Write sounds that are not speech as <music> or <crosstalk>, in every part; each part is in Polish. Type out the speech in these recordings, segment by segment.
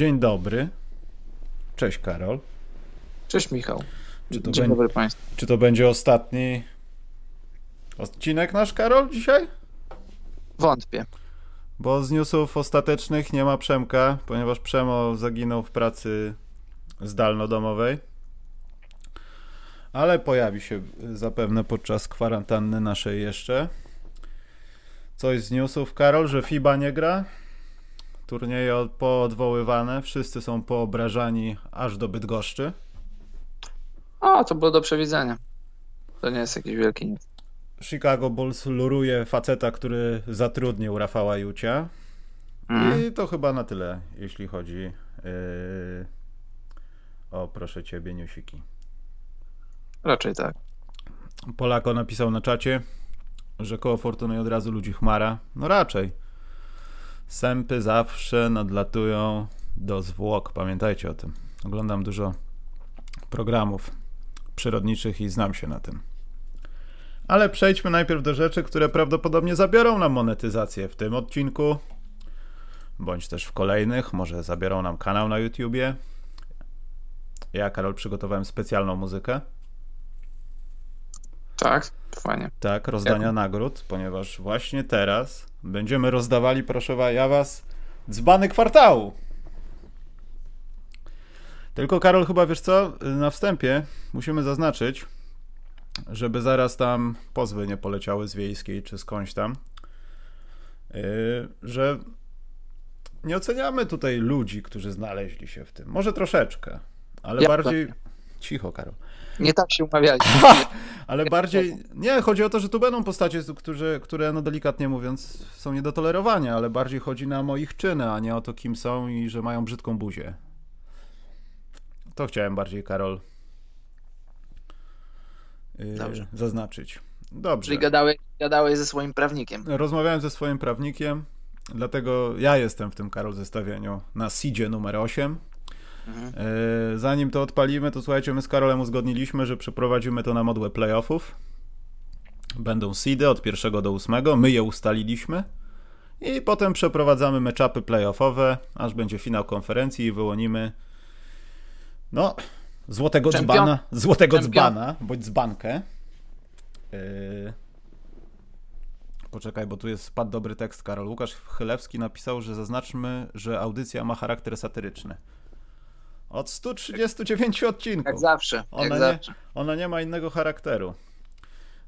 Dzień dobry. Cześć Karol. Cześć Michał. Czy to, Dzień dobry Państwu. czy to będzie ostatni odcinek nasz, Karol, dzisiaj? Wątpię. Bo z newsów ostatecznych nie ma Przemka, ponieważ Przemo zaginął w pracy zdalnodomowej. Ale pojawi się zapewne podczas kwarantanny naszej jeszcze. Coś z newsów, Karol, że FIBA nie gra. Turnieje od- poodwoływane, wszyscy są poobrażani aż do Bydgoszczy. O, to było do przewidzenia. To nie jest jakiś wielki news. Chicago Bulls luruje faceta, który zatrudnił Rafała Jucia. Mhm. I to chyba na tyle, jeśli chodzi yy, o proszę ciebie newsiki. Raczej tak. Polako napisał na czacie, że koło Fortuny od razu ludzi chmara. No raczej. Sępy zawsze nadlatują do zwłok. Pamiętajcie o tym. Oglądam dużo programów przyrodniczych i znam się na tym. Ale przejdźmy najpierw do rzeczy, które prawdopodobnie zabiorą nam monetyzację w tym odcinku, bądź też w kolejnych. Może zabiorą nam kanał na YouTubie. Ja, Karol, przygotowałem specjalną muzykę. Tak, fajnie. Tak, rozdania nagród, ponieważ właśnie teraz będziemy rozdawali, proszę ja was, dzbany kwartału. Tylko Karol, chyba wiesz co, na wstępie musimy zaznaczyć, żeby zaraz tam pozwy nie poleciały z wiejskiej czy skądś tam, yy, że nie oceniamy tutaj ludzi, którzy znaleźli się w tym. Może troszeczkę, ale Ja bardziej... Cicho, Karol. Nie tak się umawialiśmy. <laughs> Ale bardziej. Nie, chodzi o to, że tu będą postacie, którzy, które, no delikatnie mówiąc, są nie do tolerowania, ale bardziej chodzi nam o ich czyny, a nie o to, kim są i że mają brzydką buzię. To chciałem bardziej, Karol, yy, Dobrze. zaznaczyć. Dobrze. Czyli gadałeś, gadałeś ze swoim prawnikiem. Rozmawiałem ze swoim prawnikiem, dlatego ja jestem w tym, Karol, zestawieniu na seedzie numer 8. Mhm. Yy, Zanim to odpalimy, to słuchajcie, my z Karolem uzgodniliśmy, że przeprowadzimy to na modłę playoffów. Będą seedy od pierwszego do ósmego, my je ustaliliśmy. I potem przeprowadzamy meczapy playoffowe, aż będzie finał konferencji i wyłonimy no, złotego Czempion- dzbana, złotego czempion- dzbana, bądź dzbankę. Yy... Poczekaj, bo tu jest spadł dobry tekst, Karol. Łukasz Chylewski napisał, że zaznaczmy, że audycja ma charakter satyryczny. Od 139 odcinków. Jak zawsze, jak Ona nie, zawsze. ona nie ma innego charakteru.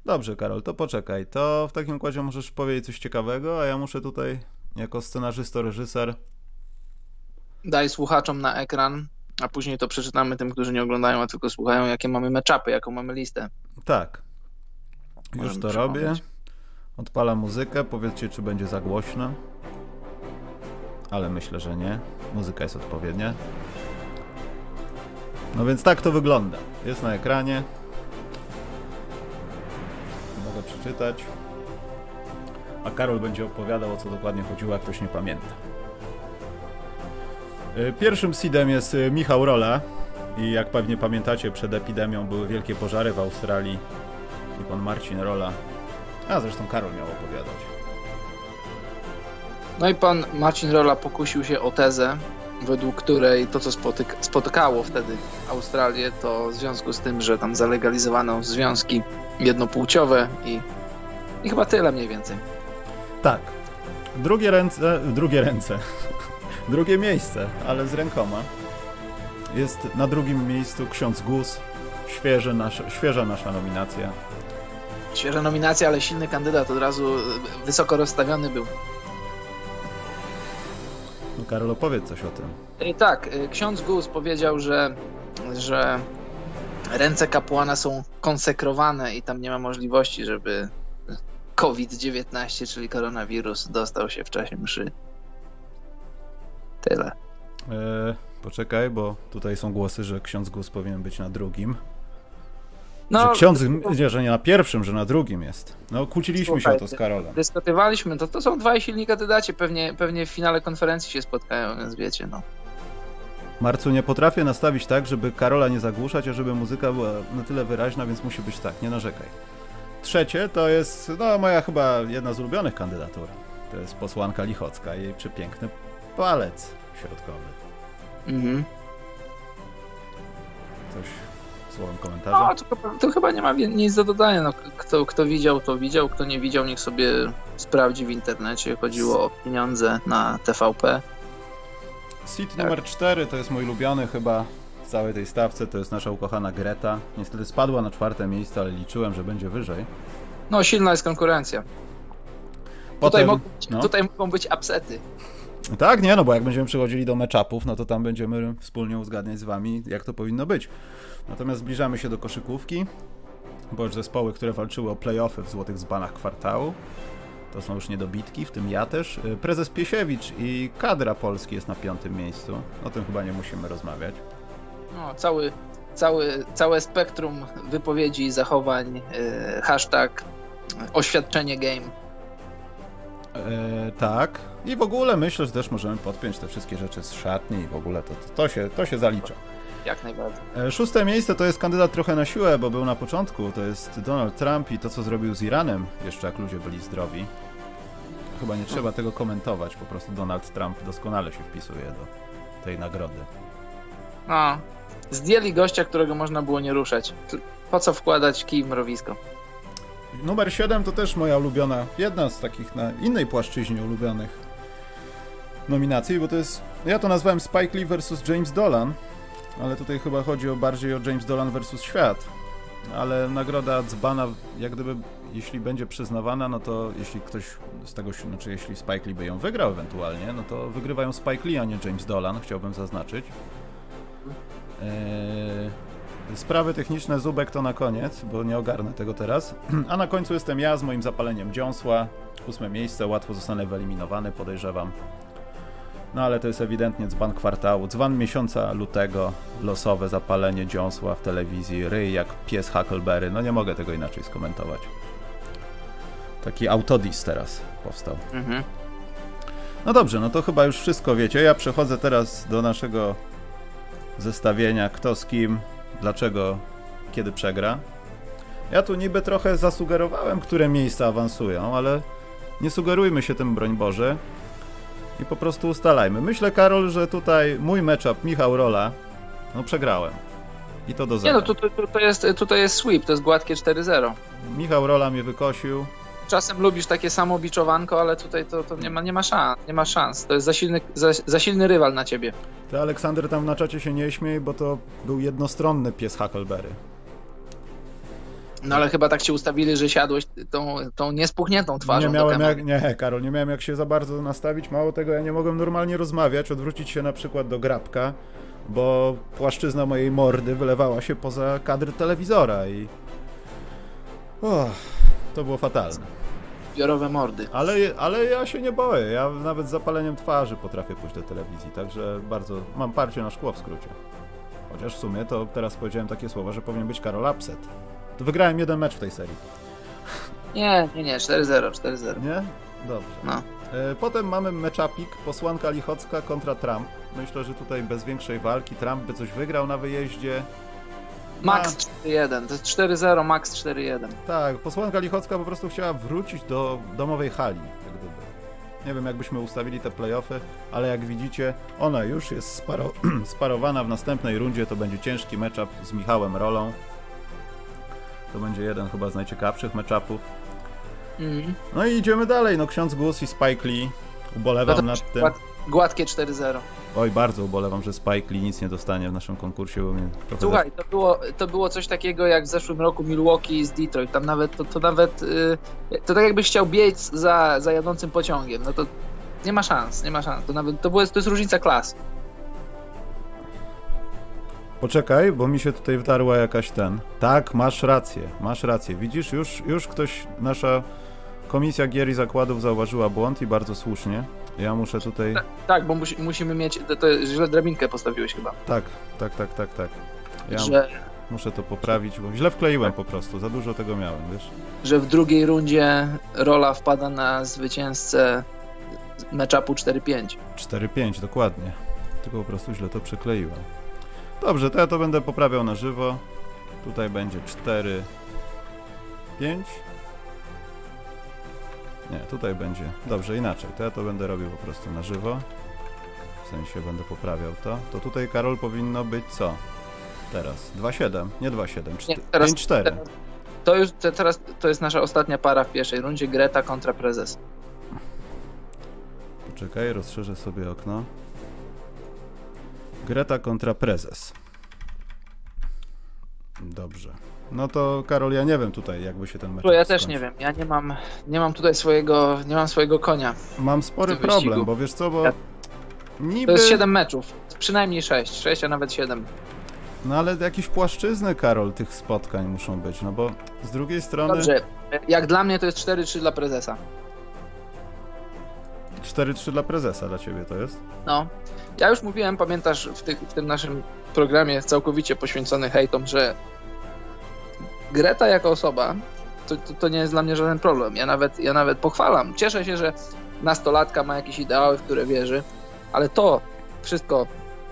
Dobrze, Karol, to poczekaj. To w takim układzie możesz powiedzieć coś ciekawego, a ja muszę tutaj, jako scenarzysto, reżyser. Daj słuchaczom na ekran, a później to przeczytamy tym, którzy nie oglądają, a tylko słuchają, jakie mamy meczapy, jaką mamy listę. Tak. Już Możemy to przypomnieć. robię. Odpalam muzykę. Powiedzcie, czy będzie za głośno. Ale myślę, że nie. Muzyka jest odpowiednia. No więc tak to wygląda. Jest na ekranie. Mogę przeczytać. A Karol będzie opowiadał, o co dokładnie chodziło, jak ktoś nie pamięta. Y, Pierwszym seedem jest y, Michał Rola. I jak pewnie pamiętacie, przed epidemią były wielkie pożary w Australii. I pan Marcin Rola. A zresztą Karol miał opowiadać. No i pan Marcin Rola pokusił się o tezę, według której to, co spotyk- spotykało wtedy Australię, to w związku z tym, że tam zalegalizowano związki jednopłciowe i, i chyba tyle mniej więcej. Tak. Drugie ręce, drugie ręce, <laughs> drugie miejsce, ale z rękoma. Jest na drugim miejscu ksiądz Gus. Świeży nasz, świeża nasza nominacja. Świeża nominacja, ale silny kandydat od razu y, wysoko rozstawiony był. Karol, opowiedz coś o tym. I tak, y, ksiądz Gus powiedział, że, że ręce kapłana są konsekrowane i tam nie ma możliwości, żeby COVID-19, czyli koronawirus, dostał się w czasie mszy. Tyle. E, poczekaj, bo tutaj są głosy, że ksiądz Gus powinien być na drugim. No, że ksiądz, że nie na pierwszym, że na drugim jest. No kłóciliśmy się o to z Karolem. dyskutowaliśmy, to, to są dwaj silni kandydaci, pewnie, pewnie w finale konferencji się spotkają, więc wiecie, no. Marcu, nie potrafię nastawić tak, żeby Karola nie zagłuszać, a żeby muzyka była na tyle wyraźna, więc musi być tak, nie narzekaj. Trzecie to jest, no moja chyba jedna z ulubionych kandydatur. To jest posłanka Lichocka i jej przepiękny palec środkowy. Mhm. Coś słowem komentarza? No, to, chyba- to chyba nie ma nic do dodania. No, kto, kto widział, to widział. Kto nie widział, niech sobie sprawdzi w internecie. Chodziło o pieniądze na TVP. Seed Tak. numer 4 to jest mój ulubiony chyba w całej tej stawce, to jest nasza ukochana Greta. Niestety spadła na czwarte miejsce, ale liczyłem, że będzie wyżej. No, silna jest konkurencja. Potem, tutaj, mogą być, no. tutaj mogą być upsety. Tak, nie, no bo jak będziemy przychodzili do matchupów, no to tam będziemy wspólnie uzgadniać z wami, jak to powinno być. Natomiast zbliżamy się do koszykówki, bo już zespoły, które walczyły o playoffy w złotych zbanach kwartału, to są już niedobitki, w tym ja też. Y, Prezes Piesiewicz i kadra Polski jest na piątym miejscu. O tym chyba nie musimy rozmawiać. No, cały, cały, całe spektrum wypowiedzi, zachowań, yy, hashtag, oświadczenie game. E, tak. I w ogóle myślę, że też możemy podpiąć te wszystkie rzeczy z szatni i w ogóle to, to, to, się, to się zalicza. Jak najbardziej. E, Szóste miejsce to jest kandydat trochę na siłę, bo był na początku. To jest Donald Trump i to, co zrobił z Iranem, jeszcze jak ludzie byli zdrowi. Chyba nie trzeba tego komentować, po prostu Donald Trump doskonale się wpisuje do tej nagrody. No, zdjęli gościa, którego można było nie ruszać. Po co wkładać kij w mrowisko? Numer 7 to też moja ulubiona, jedna z takich na innej płaszczyźnie ulubionych nominacji, bo to jest, ja to nazwałem Spike Lee vs. James Dolan, ale tutaj chyba chodzi o bardziej o James Dolan vs. Świat. Ale nagroda dzbana, jak gdyby, jeśli będzie przyznawana, no to jeśli ktoś z tego, znaczy jeśli Spike Lee by ją wygrał ewentualnie, no to wygrywają Spike Lee, a nie James Dolan, chciałbym zaznaczyć. Eee, sprawy techniczne Zubek to na koniec, bo nie ogarnę tego teraz. <clears throat> A na końcu jestem ja z moim zapaleniem dziąsła. Ósme miejsce, łatwo zostanę wyeliminowany, podejrzewam. No ale to jest ewidentnie dzban kwartału, dzban miesiąca lutego, losowe zapalenie dziąsła w telewizji, ryj jak pies Huckleberry, no nie mogę tego inaczej skomentować. Taki autodis teraz powstał. Mhm. No dobrze, no to chyba już wszystko wiecie. Ja przechodzę teraz do naszego zestawienia kto z kim, dlaczego, kiedy przegra. Ja tu niby trochę zasugerowałem, które miejsca awansują, ale nie sugerujmy się tym, broń Boże. I po prostu ustalajmy. Myślę, Karol, że tutaj mój matchup Michał Rola, no przegrałem. I to do Nie zera. no, tu, tu, to jest, tutaj jest sweep, to jest gładkie 4-0. Michał Rola mnie wykosił. Czasem lubisz takie samo biczowanko, ale tutaj to, to nie, ma, nie ma szans, nie ma szans. To jest za silny, za, za silny rywal na ciebie. Ty, Aleksander, tam na czacie się nie śmiej, bo to był jednostronny pies Huckleberry. No ale chyba tak cię ustawili, że siadłeś tą, tą niespuchniętą twarzą Nie miałem jak, nie, Karol, nie miałem jak się za bardzo nastawić. Mało tego, ja nie mogłem normalnie rozmawiać, odwrócić się na przykład do grabka, bo płaszczyzna mojej mordy wylewała się poza kadr telewizora i. Och, to było fatalne. Zbiorowe mordy. Ale, ale ja się nie boję. Ja nawet z zapaleniem twarzy potrafię pójść do telewizji, także bardzo. Mam parcie na szkło w skrócie. Chociaż w sumie to teraz powiedziałem takie słowa, że powinien być Karol Upset. To wygrałem jeden mecz w tej serii. <laughs> Nie, nie, nie, 4-0, 4-0. Nie? Dobrze. No. E, Potem mamy meczapik, posłanka Lichocka kontra Trump. Myślę, że tutaj bez większej walki Trump by coś wygrał na wyjeździe. Max 4-1, to jest 4-0, max 4-1. Tak, posłanka Lichocka po prostu chciała wrócić do domowej hali, jak gdyby. Nie wiem, jakbyśmy ustawili te playoffy, ale jak widzicie, ona już jest sparo <clears throat> sparowana w następnej rundzie. To będzie ciężki matchup z Michałem Rolą. To będzie jeden chyba z najciekawszych matchupów. Mhm. No i idziemy dalej. No, ksiądz Gus i Spike Lee. Ubolewam No nad tym. Gład, gładkie 4-0. Oj, bardzo ubolewam, że Spike Lee nic nie dostanie w naszym konkursie, bo mnie trochę... Słuchaj, to było, to było coś takiego jak w zeszłym roku Milwaukee z Detroit. Tam nawet, to, to nawet, y, to tak jakbyś chciał biec za, za jadącym pociągiem. No to nie ma szans, nie ma szans. To nawet, to, było, to jest różnica klas. Poczekaj, bo mi się tutaj wdarła jakaś ten... Tak, masz rację, masz rację. Widzisz, już, już ktoś, nasza komisja gier i zakładów zauważyła błąd i bardzo słusznie. Ja muszę tutaj... Tak, bo musi, musimy mieć, to, to źle drabinkę postawiłeś chyba. Tak, tak, tak, tak, tak. Ja Że, muszę to poprawić, bo źle wkleiłem po prostu, za dużo tego miałem, wiesz? że w drugiej rundzie rola wpada na zwycięzcę matchupu 4-5. 4-5, dokładnie. Tylko po prostu źle to przykleiłem. Dobrze, to ja to będę poprawiał na żywo. Tutaj będzie 4, 5. Nie, tutaj będzie. Dobrze, inaczej. To ja to będę robił po prostu na żywo. W sensie będę poprawiał to, to tutaj Karol powinno być co? Teraz 2-7, nie 2-7, Nie, teraz- 5-4. teraz- To już te, teraz to jest nasza ostatnia para w pierwszej rundzie. Greta kontra prezes. Poczekaj, rozszerzę sobie okno. Greta kontra prezes. Dobrze. No to Karol, ja nie wiem tutaj, jakby się ten mecz ja też nie wiem. Ja nie mam, nie mam tutaj swojego, nie mam swojego konia. Mam spory wyścigu. problem, bo wiesz co, bo Ja- niby... To jest 7 meczów. Przynajmniej 6. 6, a nawet 7. No ale jakieś płaszczyzny, Karol, tych spotkań muszą być, no bo z drugiej strony Dobrze. Jak dla mnie to jest 4-3 dla prezesa. 4-3 dla prezesa dla ciebie to jest? No. Ja już mówiłem, pamiętasz, w, tych, w tym naszym programie całkowicie poświęcony hejtom, że Greta jako osoba to, to, to nie jest dla mnie żaden problem. Ja nawet, ja nawet pochwalam. Cieszę się, że nastolatka ma jakieś ideały, w które wierzy, ale to wszystko,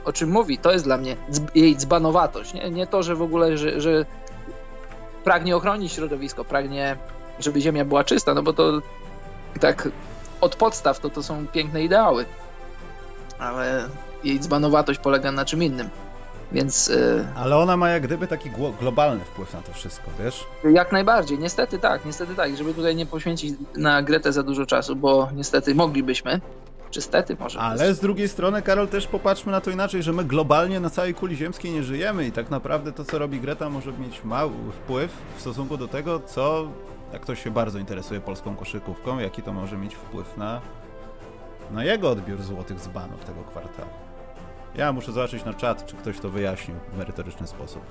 o czym mówi, to jest dla mnie jej dzbanowatość. Nie, nie to, że w ogóle, że, że pragnie ochronić środowisko, pragnie, żeby ziemia była czysta, no bo to tak od podstaw to, to są piękne ideały. Ale jej dzbanowatość polega na czym innym. Więc y, Ale ona ma jak gdyby taki globalny wpływ na to wszystko, wiesz? jak najbardziej, niestety tak, niestety tak, żeby tutaj nie poświęcić na Gretę za dużo czasu, bo niestety moglibyśmy, czy stety może. Ale z drugiej strony, Karol, też popatrzmy na to inaczej, że my globalnie na całej kuli ziemskiej nie żyjemy i tak naprawdę to, co robi Greta, może mieć mały wpływ w stosunku do tego, co, jak ktoś się bardzo interesuje polską koszykówką, jaki to może mieć wpływ na, na jego odbiór złotych dzbanów tego kwartału. Ja muszę zobaczyć na czat, czy ktoś to wyjaśnił w merytoryczny sposób.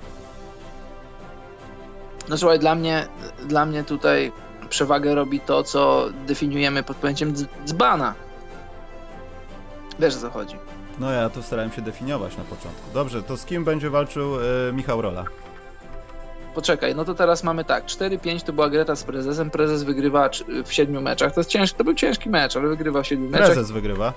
No słuchaj, dla mnie, dla mnie tutaj przewagę robi to, co definiujemy pod pojęciem dz- dzbana. Wiesz o co chodzi. No ja to starałem się definiować na początku. Dobrze, to z kim będzie walczył e, Michał Rola? Poczekaj, no to teraz mamy tak, 4-5 to była Greta z prezesem, prezes wygrywa w siedmiu meczach, to, jest ciężki, to był ciężki mecz, ale wygrywa w siedmiu meczach. Prezes wygrywa.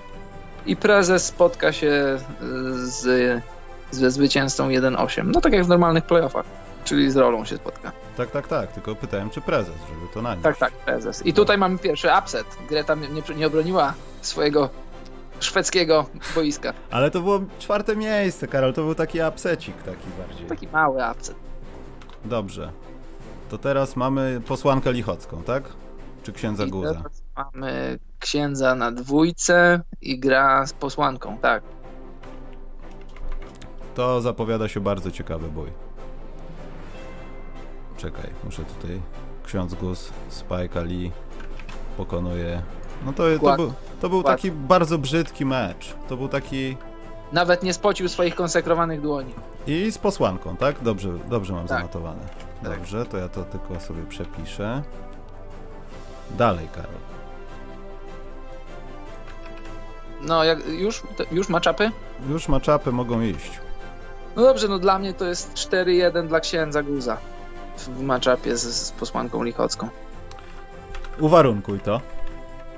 I prezes spotka się y, z, ze zwycięzcą 1-8. No tak jak w normalnych playoffach, czyli z rolą się spotka. Tak, tak, tak, tylko pytałem, czy prezes, żeby to na nim. Tak, tak, prezes. I tutaj mamy pierwszy upset. Greta nie, nie, obroniła swojego szwedzkiego boiska. Ale to było czwarte miejsce, Karol, to był taki upsecik taki bardziej. Taki mały upset. Dobrze. To teraz mamy posłankę Lichocką, tak? Czy księdza I Guza? teraz mamy księdza na dwójce i gra z posłanką, tak. To zapowiada się bardzo ciekawy bój. Czekaj, muszę tutaj... Ksiądz Guz, Spike Lee pokonuje... No to, to, był, to był taki bardzo brzydki mecz. To był taki... Nawet nie spocił swoich konsekrowanych dłoni. I z posłanką, tak? Dobrze, dobrze mam Tak. zanotowane. Tak. Dobrze, to ja to tylko sobie przepiszę. Dalej, Karol. No, jak, już, już ma czapy? Już maczapy mogą iść. No dobrze, no dla mnie to jest 4-1 dla księdza Guza w matchupie z, z posłanką Lichocką. Uwarunkuj to.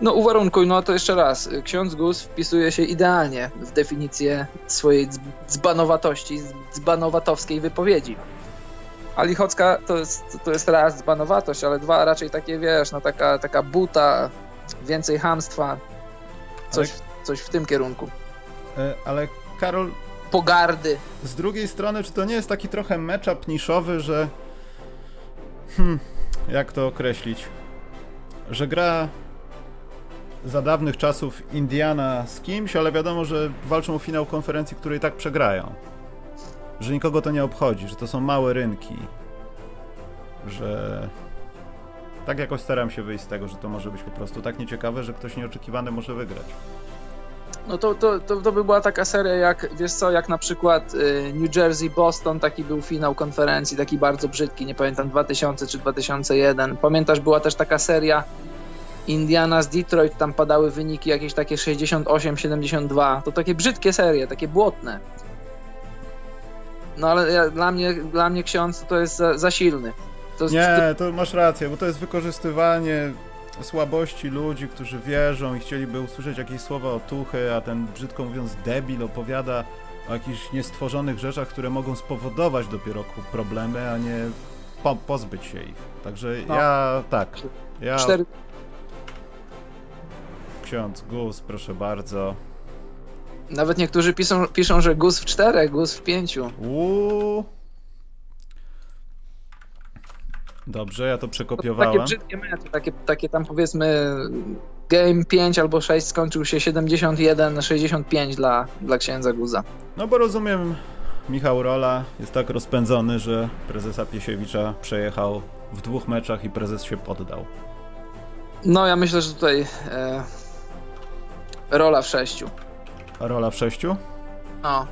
No uwarunkuj, no to jeszcze raz. Ksiądz Guz wpisuje się idealnie w definicję swojej dzb- dzbanowatości, dzbanowatowskiej wypowiedzi. A Lichocka to jest, to jest raz dzbanowatość, ale dwa raczej takie, wiesz, no taka, taka buta, więcej hamstwa, coś, coś w tym kierunku. E, Ale Karol, Pogardy. z drugiej strony, czy to nie jest taki trochę matchup niszowy, że. Hmm, jak to określić? Że gra za dawnych czasów Indiana z kimś, ale wiadomo, że walczą o finał konferencji, której tak przegrają. Że nikogo to nie obchodzi, że to są małe rynki. Że. Tak jakoś staram się wyjść z tego, że to może być po prostu tak nieciekawe, że ktoś nieoczekiwany może wygrać. No to, to, to, to by była taka seria jak, wiesz co, jak na przykład y, New Jersey, Boston, taki był finał konferencji, taki bardzo brzydki, nie pamiętam, 2000 czy 2001. Pamiętasz, była też taka seria Indiana z Detroit, tam padały wyniki jakieś takie 68-72. To takie brzydkie serie, takie błotne. No ale ja, dla, mnie, dla mnie ksiądz to jest za, za silny. To, Nie, to masz rację, bo to jest wykorzystywanie słabości ludzi, którzy wierzą i chcieliby usłyszeć jakieś słowa otuchy, a ten brzydko mówiąc debil opowiada o jakichś niestworzonych rzeczach, które mogą spowodować dopiero problemy, a nie po, pozbyć się ich. Także No. ja tak. Ja, cztery, ksiądz Gus, proszę bardzo. Nawet niektórzy piszą, piszą że guz w czterech, guz w pięciu. Uuu. Dobrze, ja to To przekopiowałem. takie brzydkie mecze, takie, takie tam powiedzmy game 5 albo 6 skończył się 71-65 dla, dla księdza Guza. No bo rozumiem, Michał Rola jest tak rozpędzony, że prezesa Piesiewicza przejechał w dwóch meczach i prezes się poddał. No ja myślę, że tutaj e, rola w sześciu. A Rola w sześciu? No,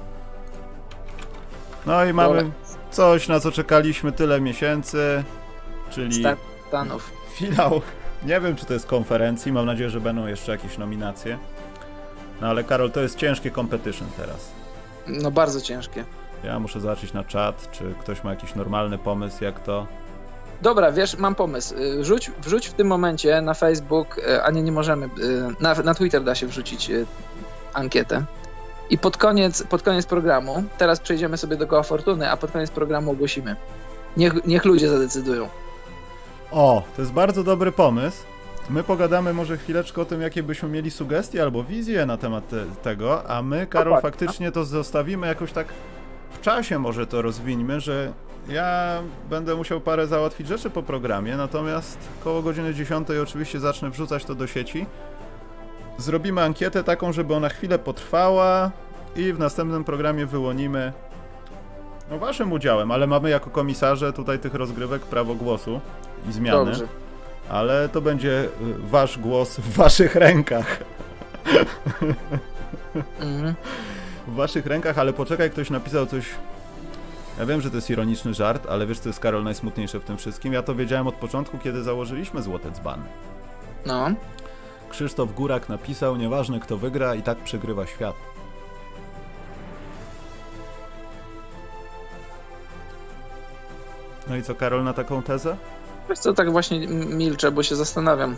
No i mamy Rola. coś, na co czekaliśmy tyle miesięcy, czyli Stan- Stanów. finał. Nie wiem, czy to jest konferencji, mam nadzieję, że będą jeszcze jakieś nominacje. No ale Karol, to jest ciężkie competition teraz. No bardzo ciężkie. Ja muszę zobaczyć na czat, czy ktoś ma jakiś normalny pomysł, jak to... Dobra, wiesz, mam pomysł. Y, Wrzuć, wrzuć w tym momencie na Facebook, y, a nie, nie możemy, y, na, na Twitter da się wrzucić ankietę. I pod koniec, pod koniec programu, teraz przejdziemy sobie do koła fortuny, a pod koniec programu ogłosimy. Niech, niech ludzie zadecydują. O, to jest bardzo dobry pomysł. My pogadamy może chwileczkę o tym, jakie byśmy mieli sugestie albo wizje na temat te, tego, a my, Karol, faktycznie to zostawimy jakoś tak w czasie może to rozwińmy, że ja będę musiał parę załatwić rzeczy po programie, natomiast koło godziny 10 oczywiście zacznę wrzucać to do sieci. Zrobimy ankietę taką, żeby ona chwilę potrwała i w następnym programie wyłonimy no waszym udziałem, ale mamy jako komisarze tutaj tych rozgrywek prawo głosu i zmiany. Dobrze. Ale to będzie y, wasz głos w waszych rękach. Mhm. W waszych rękach, ale poczekaj, ktoś napisał coś. Ja wiem, że to jest ironiczny żart, ale wiesz, co jest Karol najsmutniejsze w tym wszystkim? Ja to wiedziałem od początku, kiedy założyliśmy Złote Dzbany. No. Krzysztof Górak napisał, nieważne kto wygra, i tak przegrywa świat. No i co, Karol, na taką tezę? Wiesz co, tak właśnie milczę, bo się zastanawiam.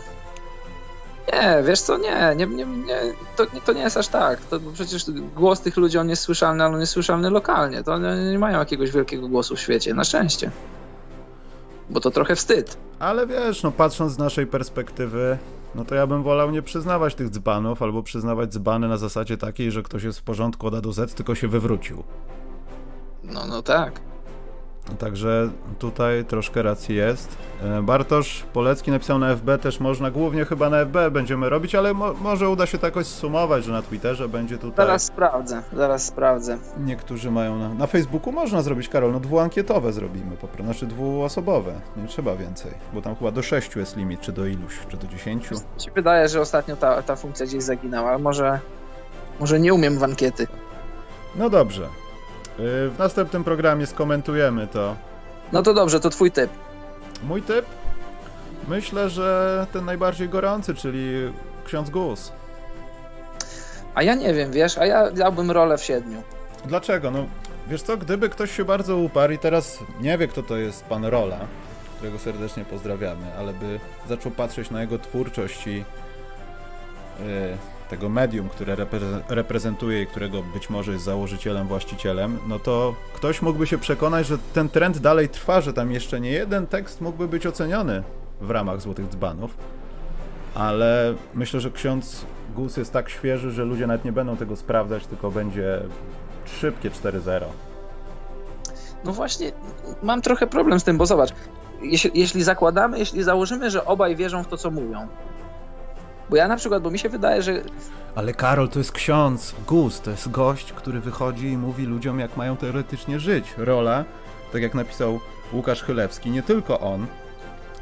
Nie, wiesz co, nie, nie, nie, nie to, nie to nie jest aż tak. To przecież głos tych ludzi, on jest słyszalny, ale on jest słyszalny lokalnie. To oni nie mają jakiegoś wielkiego głosu w świecie, na szczęście. Bo to trochę wstyd. Ale wiesz, no patrząc z naszej perspektywy, no to ja bym wolał nie przyznawać tych dzbanów, albo przyznawać dzbany na zasadzie takiej, że ktoś jest w porządku od A do Z, tylko się wywrócił. No, no tak. Także tutaj troszkę racji jest. E, Bartosz Polecki napisał na FB, też można, głównie chyba na FB będziemy robić, ale mo może uda się to jakoś sumować, że na Twitterze będzie tutaj... Zaraz sprawdzę, zaraz sprawdzę. Niektórzy mają na... Na Facebooku można zrobić, Karol, no dwuankietowe zrobimy, po prostu, znaczy dwuosobowe, nie trzeba więcej, bo tam chyba do sześciu jest limit, czy do iluś, czy do dziesięciu. Mi się wydaje, że ostatnio ta, ta funkcja gdzieś zaginęła, ale może, może nie umiem w ankiety. No dobrze. Y, W następnym programie skomentujemy to. No to dobrze, to twój typ. Mój typ? Myślę, że ten najbardziej gorący, czyli ksiądz Gus. A ja nie wiem, wiesz, a ja dałbym rolę w siedmiu. Dlaczego? No, wiesz co, gdyby ktoś się bardzo uparł i teraz nie wie, kto to jest pan Rola, którego serdecznie pozdrawiamy, ale by zaczął patrzeć na jego twórczość i y, tego medium, które repre- reprezentuje i którego być może jest założycielem, właścicielem, no to ktoś mógłby się przekonać, że ten trend dalej trwa, że tam jeszcze nie jeden tekst mógłby być oceniony w ramach Złotych Dzbanów, ale myślę, że ksiądz Gus jest tak świeży, że ludzie nawet nie będą tego sprawdzać, tylko będzie szybkie 4-0. No właśnie, mam trochę problem z tym, bo zobacz, jeśli, jeśli zakładamy, jeśli założymy, że obaj wierzą w to, co mówią, bo ja na przykład, bo mi się wydaje, że Ale Karol to jest ksiądz, Gus, to jest gość, który wychodzi i mówi ludziom, jak mają teoretycznie żyć. Rola, tak jak napisał Łukasz Chylewski, nie tylko on,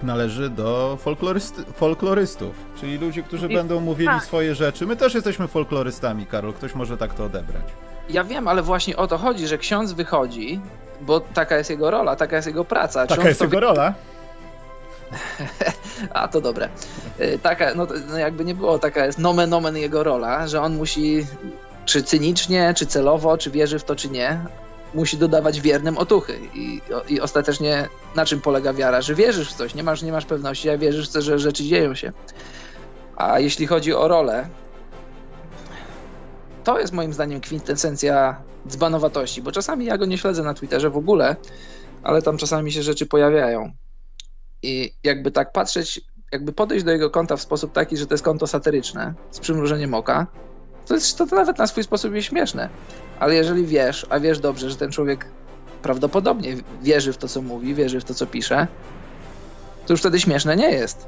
należy do folklorysty, folklorystów, czyli ludzi, którzy I- będą mówili tak. swoje rzeczy. My też jesteśmy folklorystami, Karol, ktoś może tak to odebrać. ja wiem, ale właśnie o to chodzi, że ksiądz wychodzi, bo taka jest jego rola, taka jest jego praca. Taka jest jego rola. <laughs> A to dobre. Y, Taka, no, no jakby nie było, taka jest nomen omen jego rola, że on musi, czy cynicznie, czy celowo, czy wierzy w to, czy nie, musi dodawać wiernym otuchy. I, i ostatecznie na czym polega wiara? Że wierzysz w coś, nie masz, nie masz pewności, a wierzysz w to, że rzeczy dzieją się. A jeśli chodzi o rolę, to jest moim zdaniem kwintesencja dzbanowatości, bo czasami ja go nie śledzę na Twitterze w ogóle, ale tam czasami się rzeczy pojawiają. I jakby tak patrzeć, jakby podejść do jego konta w sposób taki, że to jest konto satyryczne, z przymrużeniem oka, To, jest, to, to nawet na swój sposób jest śmieszne. Ale jeżeli wiesz, a wiesz dobrze, że ten człowiek prawdopodobnie wierzy w to, co mówi, wierzy w to, co pisze, to już wtedy śmieszne nie jest.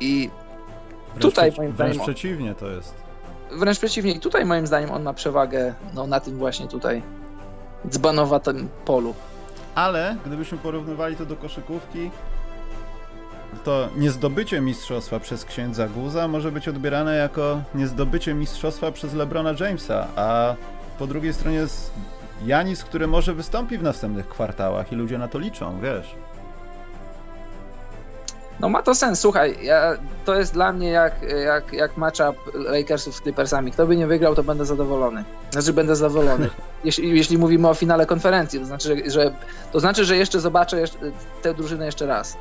I Wręcz tutaj przeci- moim Wręcz zdaniem- przeciwnie to jest. wręcz przeciwnie, i tutaj moim zdaniem on ma przewagę no, na tym właśnie tutaj dzbanowatym polu. Ale gdybyśmy porównywali to do koszykówki, to niezdobycie mistrzostwa przez księdza Guza może być odbierane jako niezdobycie mistrzostwa przez LeBrona Jamesa, a po drugiej stronie jest Janis, który może wystąpi w następnych kwartałach i ludzie na to liczą, wiesz. No ma to sens, słuchaj, ja, to jest dla mnie jak, jak, jak matchup Lakersów z Clippersami. Kto by nie wygrał, to będę zadowolony. Znaczy będę zadowolony. <laughs> Jeśli, jeśli mówimy o finale konferencji, to znaczy, że, że, to znaczy, że jeszcze zobaczę jeszcze, tę drużynę jeszcze raz.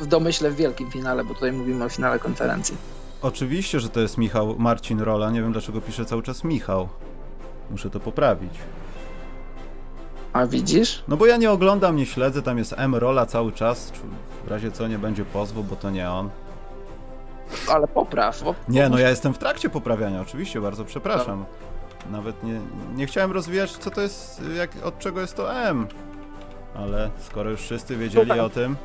W domyśle w wielkim finale, bo tutaj mówimy o finale konferencji. Oczywiście, że to jest Michał Marcin Rola, nie wiem dlaczego piszę cały czas Michał. Muszę to poprawić. A widzisz? No bo ja nie oglądam, nie śledzę, tam jest M Rola cały czas, w razie co nie będzie pozwu, bo to nie on. Ale popraw. Bo, Nie, no ja jestem w trakcie poprawiania, oczywiście, bardzo przepraszam. Nawet nie, nie chciałem rozwijać, co to jest, jak, od czego jest to M. Ale skoro już wszyscy wiedzieli Słuchaj, o tym,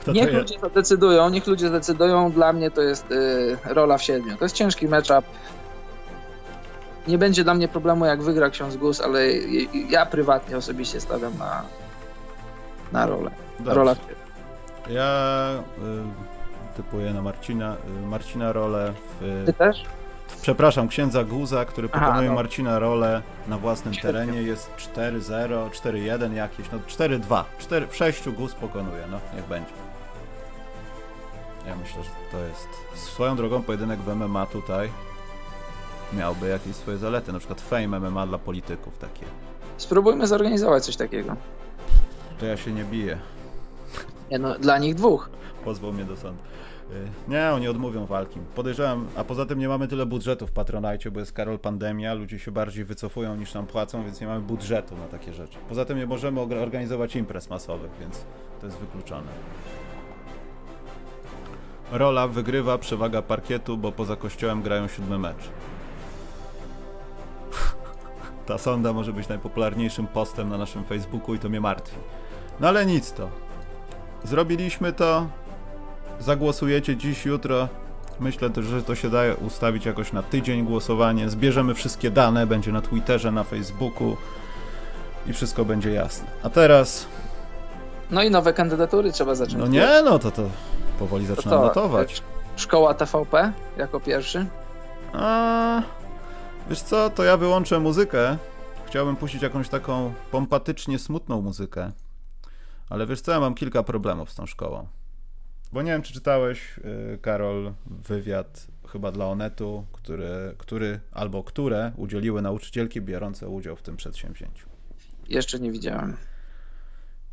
kto <laughs> to Niech jest. ludzie zadecydują, niech ludzie zdecydują. Dla mnie to jest y, rola w siedmiu. To jest ciężki matchup. Nie będzie dla mnie problemu, jak wygra ksiądz Gus, ale ja prywatnie osobiście stawiam na, na rolę. Dobrze. Rola. Ja y, typuję na Marcina, y, Marcina rolę w, Ty też? Przepraszam, księdza Guza, który pokonuje no. Marcina rolę na własnym terenie. Jest 4-0, 4-1 jakieś, no 4-2. 4, w 6 Guz pokonuje, no niech będzie. Ja myślę, że to jest swoją drogą pojedynek w MMA tutaj miałby jakieś swoje zalety, na przykład fame MMA dla polityków takie. Spróbujmy zorganizować coś takiego. To ja się nie biję. Nie, no, dla nich dwóch. Pozwał mnie do sądu. Y, Nie, oni odmówią walki. Podejrzewam, a poza tym nie mamy tyle budżetu w Patronite, bo jest Karol pandemia, ludzie się bardziej wycofują niż nam płacą, więc nie mamy budżetu na takie rzeczy. Poza tym nie możemy orga- organizować imprez masowych, więc to jest wykluczone. Rola wygrywa przewaga parkietu, bo poza kościołem grają siódmy mecz. Ta sonda może być najpopularniejszym postem na naszym Facebooku i to mnie martwi. No ale nic to. Zrobiliśmy to. Zagłosujecie dziś, jutro. Myślę też, że to się da ustawić jakoś na tydzień głosowanie. Zbierzemy wszystkie dane, będzie na Twitterze, na Facebooku i wszystko będzie jasne. A teraz, No i nowe kandydatury trzeba zacząć. no nie, no to to powoli To zaczynam to, notować. Szkoła TVP jako pierwszy. A, wiesz co, to ja wyłączę muzykę. Chciałbym puścić jakąś taką pompatycznie smutną muzykę. Ale wiesz co, ja mam kilka problemów z tą szkołą. Bo nie wiem, czy czytałeś, yy, Karol, wywiad chyba dla Onetu, który, który albo które udzieliły nauczycielki biorące udział w tym przedsięwzięciu. Jeszcze nie widziałem.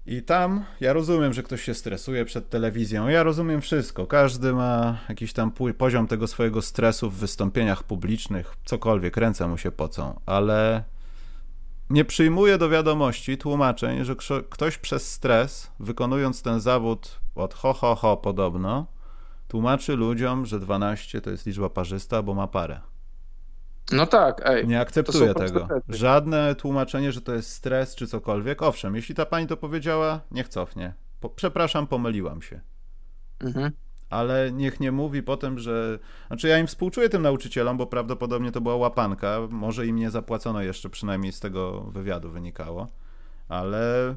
I tam ja rozumiem, że ktoś się stresuje przed telewizją. Ja rozumiem wszystko. Każdy ma jakiś tam poziom tego swojego stresu w wystąpieniach publicznych, cokolwiek, ręce mu się pocą, ale nie przyjmuję do wiadomości tłumaczeń, że ktoś przez stres, wykonując ten zawód od ho, ho, ho podobno, tłumaczy ludziom, że 12 to jest liczba parzysta, bo ma parę. No tak, ej. Nie akceptuję tego. Żadne tłumaczenie, że to jest stres czy cokolwiek. Owszem, jeśli ta pani to powiedziała, niech cofnie. Po, przepraszam, pomyliłam się. Mhm. Ale niech nie mówi potem, że. Znaczy, ja im współczuję tym nauczycielom, bo prawdopodobnie to była łapanka. Może im nie zapłacono jeszcze, przynajmniej z tego wywiadu wynikało. Ale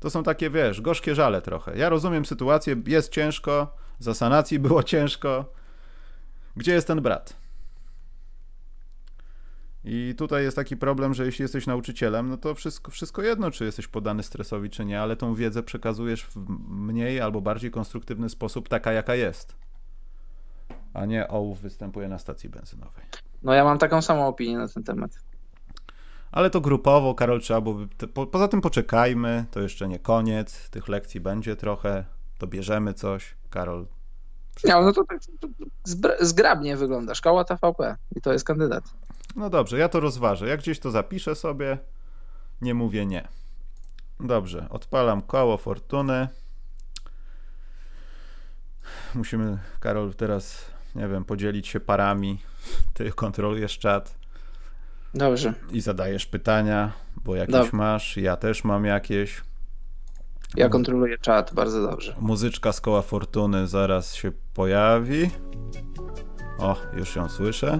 to są takie, wiesz, gorzkie żale trochę. Ja rozumiem sytuację, jest ciężko, za sanacji było ciężko. Gdzie jest ten brat? I tutaj jest taki problem, że jeśli jesteś nauczycielem, no to wszystko, wszystko jedno, czy jesteś podany stresowi, czy nie, ale tą wiedzę przekazujesz w mniej albo bardziej konstruktywny sposób, taka jaka jest. A nie ołów występuje na stacji benzynowej. No ja mam taką samą opinię na ten temat. Ale to grupowo, Karol, trzeba byłoby. Po, poza tym poczekajmy, to jeszcze nie koniec. Tych lekcji będzie trochę, to bierzemy coś. Karol. Nie, no to tak to zbra- zgrabnie wygląda. Szkoła TVP i to jest kandydat. No dobrze, ja to rozważę. Jak gdzieś to zapiszę sobie, nie mówię nie. Dobrze, odpalam koło fortuny. Musimy, Karol, teraz nie wiem, podzielić się parami. Ty kontrolujesz czat. Dobrze. I zadajesz pytania, bo jakieś Dobrze. masz, ja też mam jakieś. Ja kontroluję czat, bardzo dobrze. Muzyczka z koła fortuny zaraz się pojawi. O, już ją słyszę.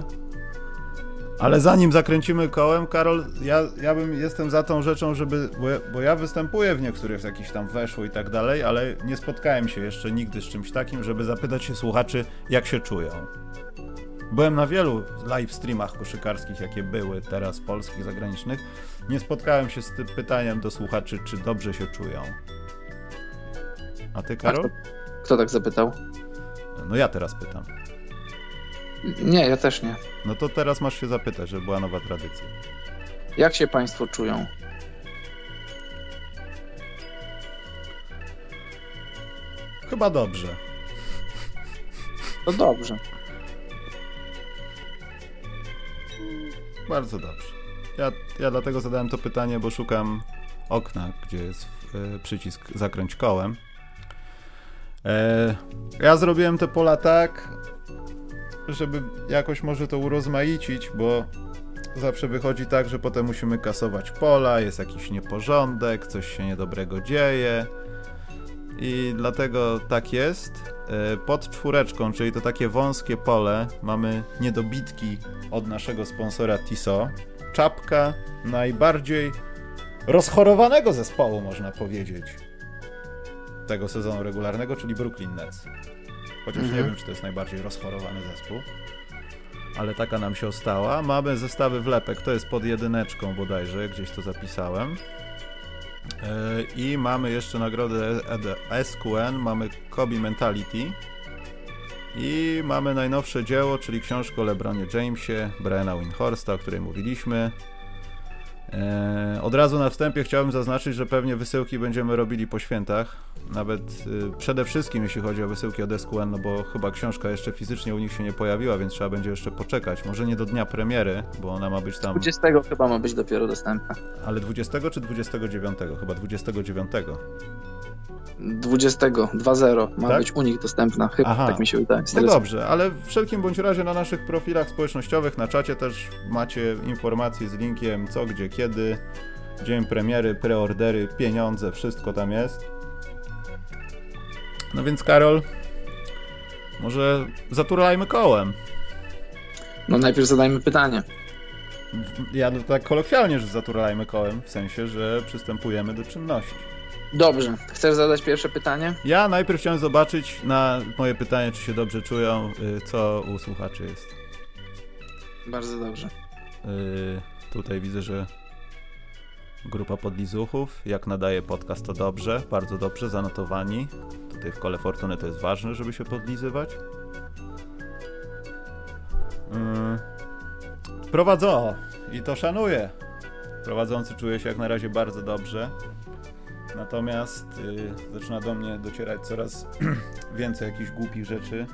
Ale zanim zakręcimy kołem, Karol, ja, ja bym jestem za tą rzeczą, żeby. Bo ja, bo ja występuję w niektórych jakiś tam weszło i tak dalej, ale nie spotkałem się jeszcze nigdy z czymś takim, żeby zapytać się słuchaczy, jak się czują. Byłem na wielu live streamach koszykarskich, jakie były teraz, polskich, zagranicznych. Nie spotkałem się z tym pytaniem do słuchaczy, czy dobrze się czują. A ty, Karol? A kto, kto tak zapytał? No ja teraz pytam. Nie, ja też nie. No to teraz masz się zapytać, żeby była nowa tradycja. Jak się Państwo czują? Chyba dobrze. To dobrze. Bardzo dobrze. Ja, ja dlatego zadałem to pytanie, bo szukam okna, gdzie jest y, przycisk zakręć kołem. E, ja zrobiłem te pola tak, żeby jakoś może to urozmaicić, bo zawsze wychodzi tak, że potem musimy kasować pola, jest jakiś nieporządek, coś się niedobrego dzieje. I dlatego tak jest. E, pod czwóreczką, czyli to takie wąskie pole, mamy niedobitki od naszego sponsora Tiso. Czapka najbardziej rozchorowanego zespołu, można powiedzieć, tego sezonu regularnego, czyli Brooklyn Nets. Chociaż mhm. nie wiem, czy to jest najbardziej rozchorowany zespół. Ale taka nam się ostała. Mamy zestawy wlepek, to jest pod jedyneczką bodajże, gdzieś to zapisałem. E, I mamy jeszcze nagrodę SQN, mamy Kobe Mentality. I mamy najnowsze dzieło, czyli książkę o LeBronie Jamesie, Briana Winhorsta, o której mówiliśmy. E, od razu na wstępie chciałbym zaznaczyć, że pewnie wysyłki będziemy robili po świętach. Nawet y, przede wszystkim jeśli chodzi o wysyłki od SQN, no bo chyba książka jeszcze fizycznie u nich się nie pojawiła, więc trzeba będzie jeszcze poczekać. Może nie do dnia premiery, bo ona ma być tam. 20 chyba ma być dopiero dostępna. Ale 20 czy 29? Chyba 29. 20, 2.0 ma tak? być u nich dostępna, chyba Aha. tak mi się wydaje. No dobrze, ale w wszelkim bądź razie na naszych profilach społecznościowych, na czacie też macie informacje z linkiem co, gdzie, kiedy, dzień premiery, preordery, pieniądze, wszystko tam jest. No więc Karol, może zaturlajmy kołem. No najpierw zadajmy pytanie. Ja tak kolokwialnie, że zaturlajmy kołem, w sensie, że przystępujemy do czynności. Dobrze. Chcesz zadać pierwsze pytanie? Ja najpierw chciałem zobaczyć na moje pytanie, czy się dobrze czują, y, co u słuchaczy jest. Bardzo dobrze. Yy, tutaj widzę, że grupa podlizuchów. Jak nadaje podcast, to dobrze, bardzo dobrze, zanotowani. Tutaj w kole fortuny to jest ważne, żeby się podlizywać. Yy. Prowadzo i to szanuję. Prowadzący czuje się jak na razie bardzo dobrze. Natomiast yy, zaczyna do mnie docierać coraz <clears throat> więcej jakichś głupich rzeczy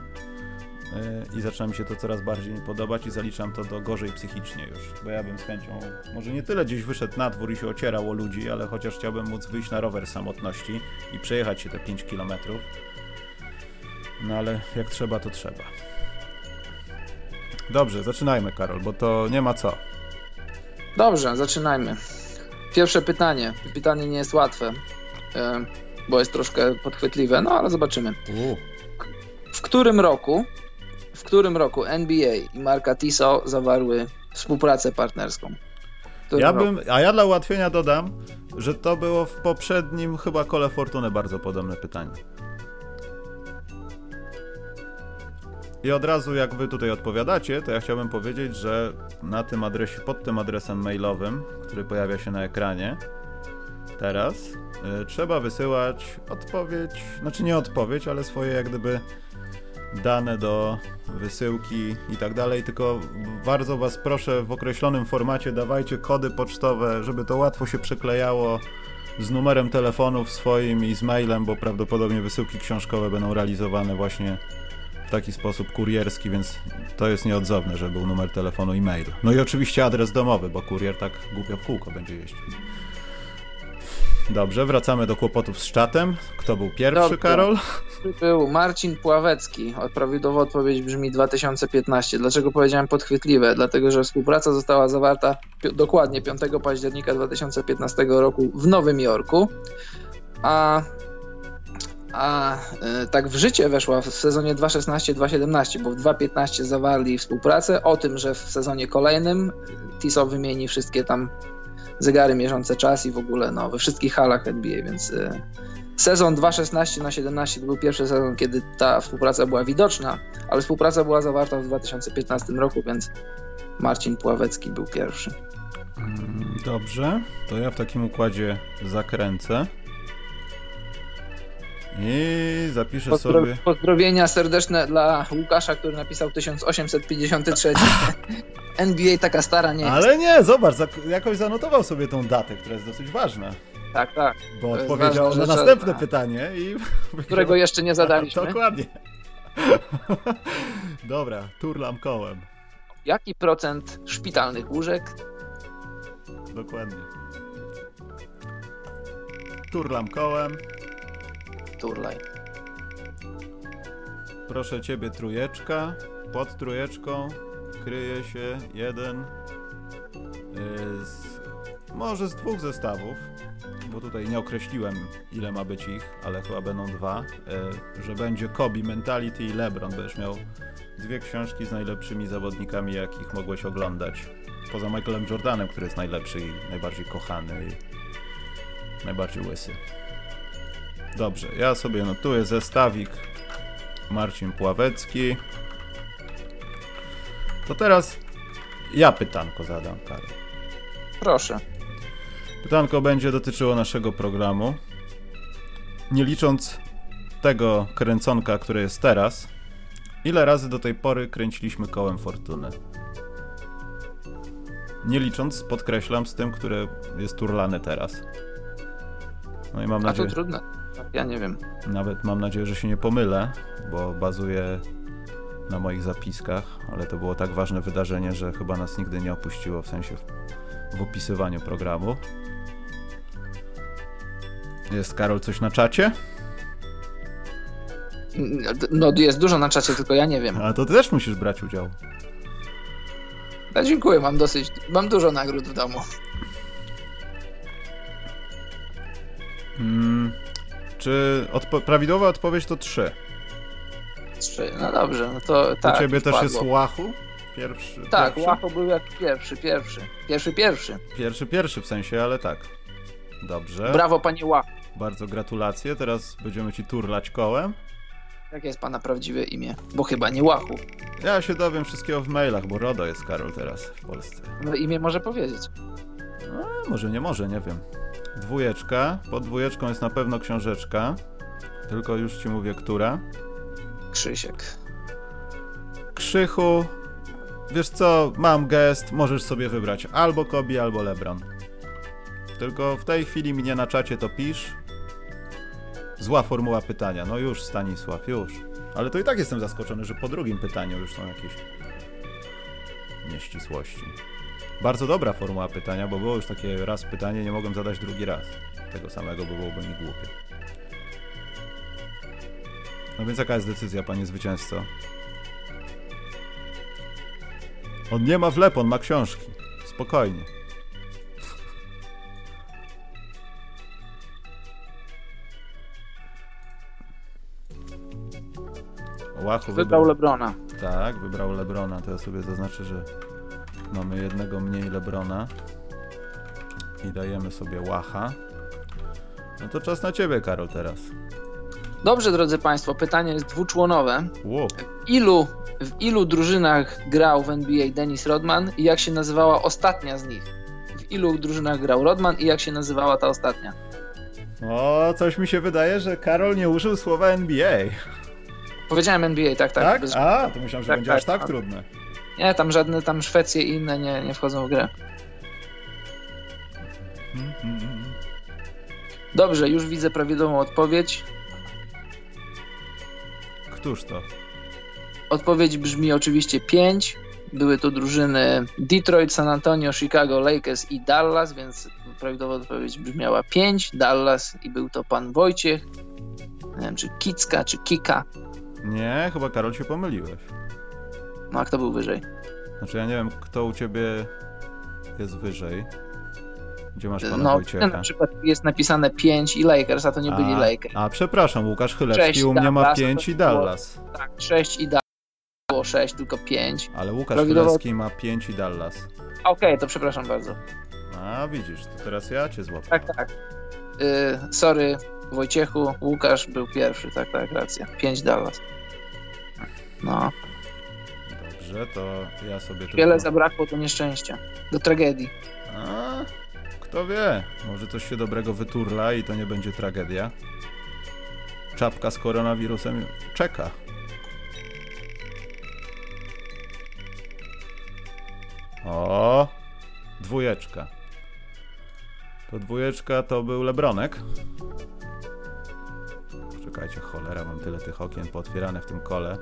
yy, i zaczyna mi się to coraz bardziej nie podobać i zaliczam to do gorzej psychicznie już, bo ja bym z chęcią może nie tyle gdzieś wyszedł na dwór i się ocierał o ludzi, ale chociaż chciałbym móc wyjść na rower samotności i przejechać się te 5 kilometrów. No ale jak trzeba, to trzeba. Dobrze, zaczynajmy, Karol, bo to nie ma co. Dobrze, zaczynajmy. Pierwsze pytanie. Pytanie nie jest łatwe, e, bo jest troszkę podchwytliwe, no ale zobaczymy. W którym roku w którym roku NBA i marka Tiso zawarły współpracę partnerską? Ja bym, a ja dla ułatwienia dodam, że to było w poprzednim chyba kole Fortuny bardzo podobne pytanie. I od razu jak wy tutaj odpowiadacie, to ja chciałbym powiedzieć, że na tym adresie, pod tym adresem mailowym, który pojawia się na ekranie teraz, y, trzeba wysyłać odpowiedź, znaczy nie odpowiedź, ale swoje jak gdyby dane do wysyłki i tak dalej, tylko bardzo was proszę w określonym formacie dawajcie kody pocztowe, żeby to łatwo się przeklejało z numerem telefonu swoim i z mailem, bo prawdopodobnie wysyłki książkowe będą realizowane właśnie w taki sposób kurierski, więc to jest nieodzowne, że był numer telefonu i mail. No i oczywiście adres domowy, bo kurier tak głupio w kółko będzie jeździł. Dobrze, wracamy do kłopotów z czatem. Kto był pierwszy, Dobrze. Karol? Był Marcin Pławecki. Prawidłowa odpowiedź brzmi 2015. Dlaczego powiedziałem podchwytliwe? Dlatego, że współpraca została zawarta dokładnie 5 października 2015 roku w Nowym Jorku, a a y, tak w życie weszła w sezonie 2.16-2.17, bo w 2.15 zawarli współpracę o tym, że w sezonie kolejnym TISO wymieni wszystkie tam zegary mierzące czas i w ogóle no, we wszystkich halach NBA, więc y, sezon 2.16 na 17 to był pierwszy sezon, kiedy ta współpraca była widoczna, ale współpraca była zawarta w 2015 roku, więc Marcin Pławecki był pierwszy. Mm, dobrze, to ja w takim układzie zakręcę. I zapiszę Pozdro sobie. Pozdrowienia serdeczne dla Łukasza, który napisał 1853. <laughs> NBA taka stara nie jest. Ale nie, zobacz, jakoś zanotował sobie tą datę, która jest dosyć ważna. Tak, tak. Bo odpowiedział na następne pytanie i. <laughs> Którego jeszcze nie zadaliśmy. Dokładnie. <laughs> Dobra, turlam kołem. Jaki procent szpitalnych łóżek? Dokładnie. Turlam kołem. Turlaj. Proszę ciebie, trójeczka. Pod trójeczką kryje się jeden y, z, może z dwóch zestawów, bo tutaj nie określiłem ile ma być ich, ale chyba będą dwa, y, że będzie Kobe, Mentality i LeBron. Będziesz miał dwie książki z najlepszymi zawodnikami, jakich mogłeś oglądać. Poza Michaelem Jordanem, który jest najlepszy i najbardziej kochany i najbardziej łysy. Dobrze, ja sobie notuję zestawik Marcin Pławecki. To teraz ja pytanko zadam, Karol. Proszę. Pytanko będzie dotyczyło naszego programu. Nie licząc tego kręconka, które jest teraz, ile razy do tej pory kręciliśmy kołem fortuny? Nie licząc, podkreślam, z tym, które jest turlane teraz. No i mam nadzieję. A to trudne. Ja nie wiem. Nawet mam nadzieję, że się nie pomylę, bo bazuję na moich zapiskach, ale to było tak ważne wydarzenie, że chyba nas nigdy nie opuściło w sensie w, w opisywaniu programu. Jest Karol coś na czacie? No jest dużo na czacie, tylko ja nie wiem. A to ty też musisz brać udział. No, dziękuję, mam dosyć, mam dużo nagród w domu. Hmm, czy odpo prawidłowa odpowiedź to 3? 3, no dobrze, no to tak. U ciebie też jest Łachu? Pierwszy. Tak, pierwszy? Łachu był jak pierwszy, pierwszy. Pierwszy, pierwszy. Pierwszy, pierwszy w sensie, ale tak. Dobrze. Brawo, panie Łachu. Bardzo gratulacje. Teraz będziemy ci turlać kołem. Jakie jest pana prawdziwe imię? Bo chyba nie Łachu. Ja się dowiem wszystkiego w mailach, bo RODO jest Karol teraz w Polsce. No imię może powiedzieć. No, może nie może, nie wiem dwójeczka. Pod dwójeczką jest na pewno książeczka. Tylko już ci mówię, która. Krzysiek. Krzychu. Wiesz co, mam gest, możesz sobie wybrać albo Kobi, albo Lebron. Tylko w tej chwili mnie na czacie to pisz. Zła formuła pytania. No już, Stanisław, już. Ale to i tak jestem zaskoczony, że po drugim pytaniu już są jakieś nieścisłości. Bardzo dobra formuła pytania, bo było już takie raz pytanie, nie mogłem zadać drugi raz. Tego samego, bo byłoby mi głupie. No więc jaka jest decyzja, panie zwycięzco? On nie ma wlep, on ma książki. Spokojnie. Łachu wybrał, wybrał Lebrona. Tak, wybrał Lebrona. To ja sobie zaznaczę, że Mamy jednego mniej Lebrona. I dajemy sobie Łacha. No to czas na ciebie, Karol, teraz. Dobrze, drodzy Państwo, pytanie jest dwuczłonowe. Wow. W ilu, w ilu drużynach grał w NBA Dennis Rodman i jak się nazywała ostatnia z nich? W ilu drużynach grał Rodman i jak się nazywała ta ostatnia? O, coś mi się wydaje, że Karol nie użył słowa NBA. Powiedziałem NBA, tak, tak. Tak? Bez... A, to myślałem, że tak, będzie tak, aż tak, tak trudne. Nie, tam żadne tam Szwecje i inne nie, nie wchodzą w grę. Dobrze, już widzę prawidłową odpowiedź. Któż to? Odpowiedź brzmi oczywiście 5. Były to drużyny Detroit, San Antonio, Chicago, Lakers i Dallas, więc prawidłowa odpowiedź brzmiała 5, Dallas i był to pan Wojciech. Nie wiem, czy Kicka, czy Kika. Nie, chyba Karol się pomyliłeś. No a kto był wyżej? Znaczy ja nie wiem, kto u ciebie jest wyżej. Gdzie masz pana No, Wojciecha? na przykład jest napisane 5 i Lakers, a to nie byli a, Lakers. a przepraszam, Łukasz Chylewski u mnie ma Dallas, 5 to i było- Dallas. Tak, 6 i Dallas. Było 6, tylko 5. Ale Łukasz Prawidłowo- Chylewski ma 5 i Dallas. Okej, to przepraszam bardzo. A widzisz, to teraz ja cię złapię. Tak, tak. Y, sorry, Wojciechu, Łukasz był pierwszy, tak, tak, racja. 5 Dallas. No, Dobrze, to ja sobie tylko... wiele zabrakło do nieszczęścia, do tragedii. A, kto wie, może coś się dobrego wyturla i to nie będzie tragedia. Czapka z koronawirusem czeka. O, dwójeczka. To dwójeczka to był Lebronek. Czekajcie, cholera, mam tyle tych okien pootwierane w tym kole.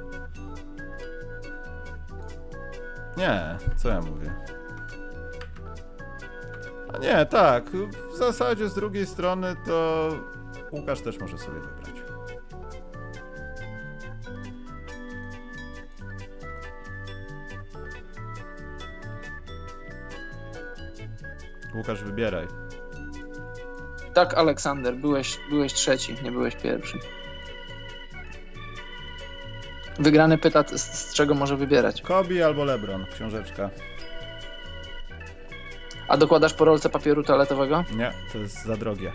Nie, co ja mówię? A nie, tak. W zasadzie z drugiej strony to Łukasz też może sobie wybrać. Łukasz, wybieraj. Tak, Aleksander, byłeś, byłeś trzeci, nie byłeś pierwszy. Wygrany pyta, z, z czego może wybierać. Kobi albo Lebron, książeczka. A dokładasz po rolce papieru toaletowego? Nie, to jest za drogie.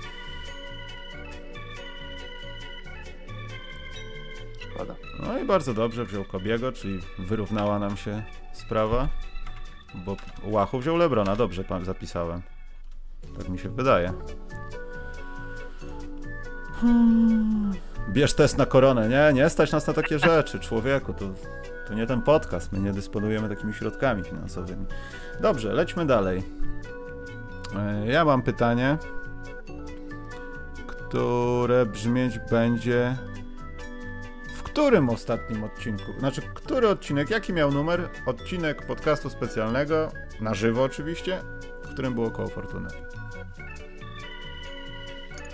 Szkoda. No i bardzo dobrze wziął Kobiego, czyli wyrównała nam się sprawa. Bo Łachu wziął Lebrona, dobrze zapisałem. Tak mi się wydaje. Hmm. Bierz test na koronę. Nie, nie stać nas na takie rzeczy, człowieku. To, to nie ten podcast. My nie dysponujemy takimi środkami finansowymi. Dobrze, lećmy dalej. E, Ja mam pytanie, które brzmieć będzie. W którym ostatnim odcinku? Znaczy, który odcinek? Jaki miał numer? Odcinek podcastu specjalnego, na żywo oczywiście, w którym było koło Fortuny.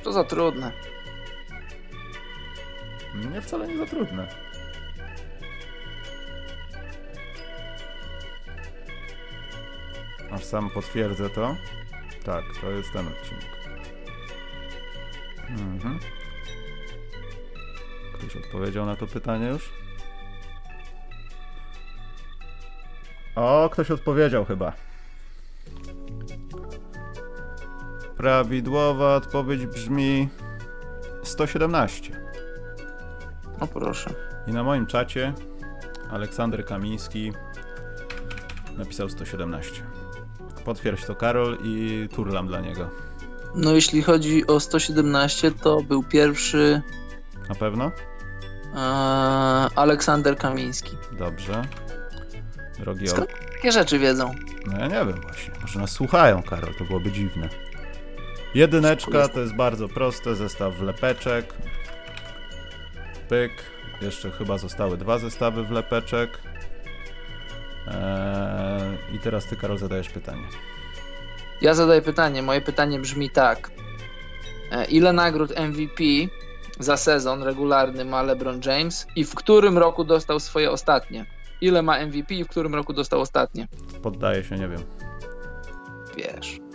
To za trudne. Nie wcale nie za trudne. Aż sam potwierdzę to. Tak, to jest ten odcinek. Mhm. Ktoś odpowiedział na to pytanie już? O, ktoś odpowiedział chyba. Prawidłowa odpowiedź brzmi 117. No proszę. I na moim czacie Aleksander Kamiński napisał 117. Potwierdź to Karol i turlam dla niego. No jeśli chodzi o 117, to był pierwszy Na pewno? e, Aleksander Kamiński. Dobrze. Drogi Skąd takie rzeczy wiedzą? No ja nie wiem właśnie. Może nas słuchają, Karol, to byłoby dziwne. Jedyneczka to jest bardzo proste, zestaw wlepeczek. Pyk. Jeszcze chyba zostały dwa zestawy wlepeczek. Eee, I teraz ty, Karol, zadajesz pytanie. Ja zadaję pytanie. Moje pytanie brzmi tak. E, Ile nagród MVP za sezon regularny ma LeBron James i w którym roku dostał swoje ostatnie? Ile ma MVP i w którym roku dostał ostatnie? Poddaję się, nie wiem. Wiesz.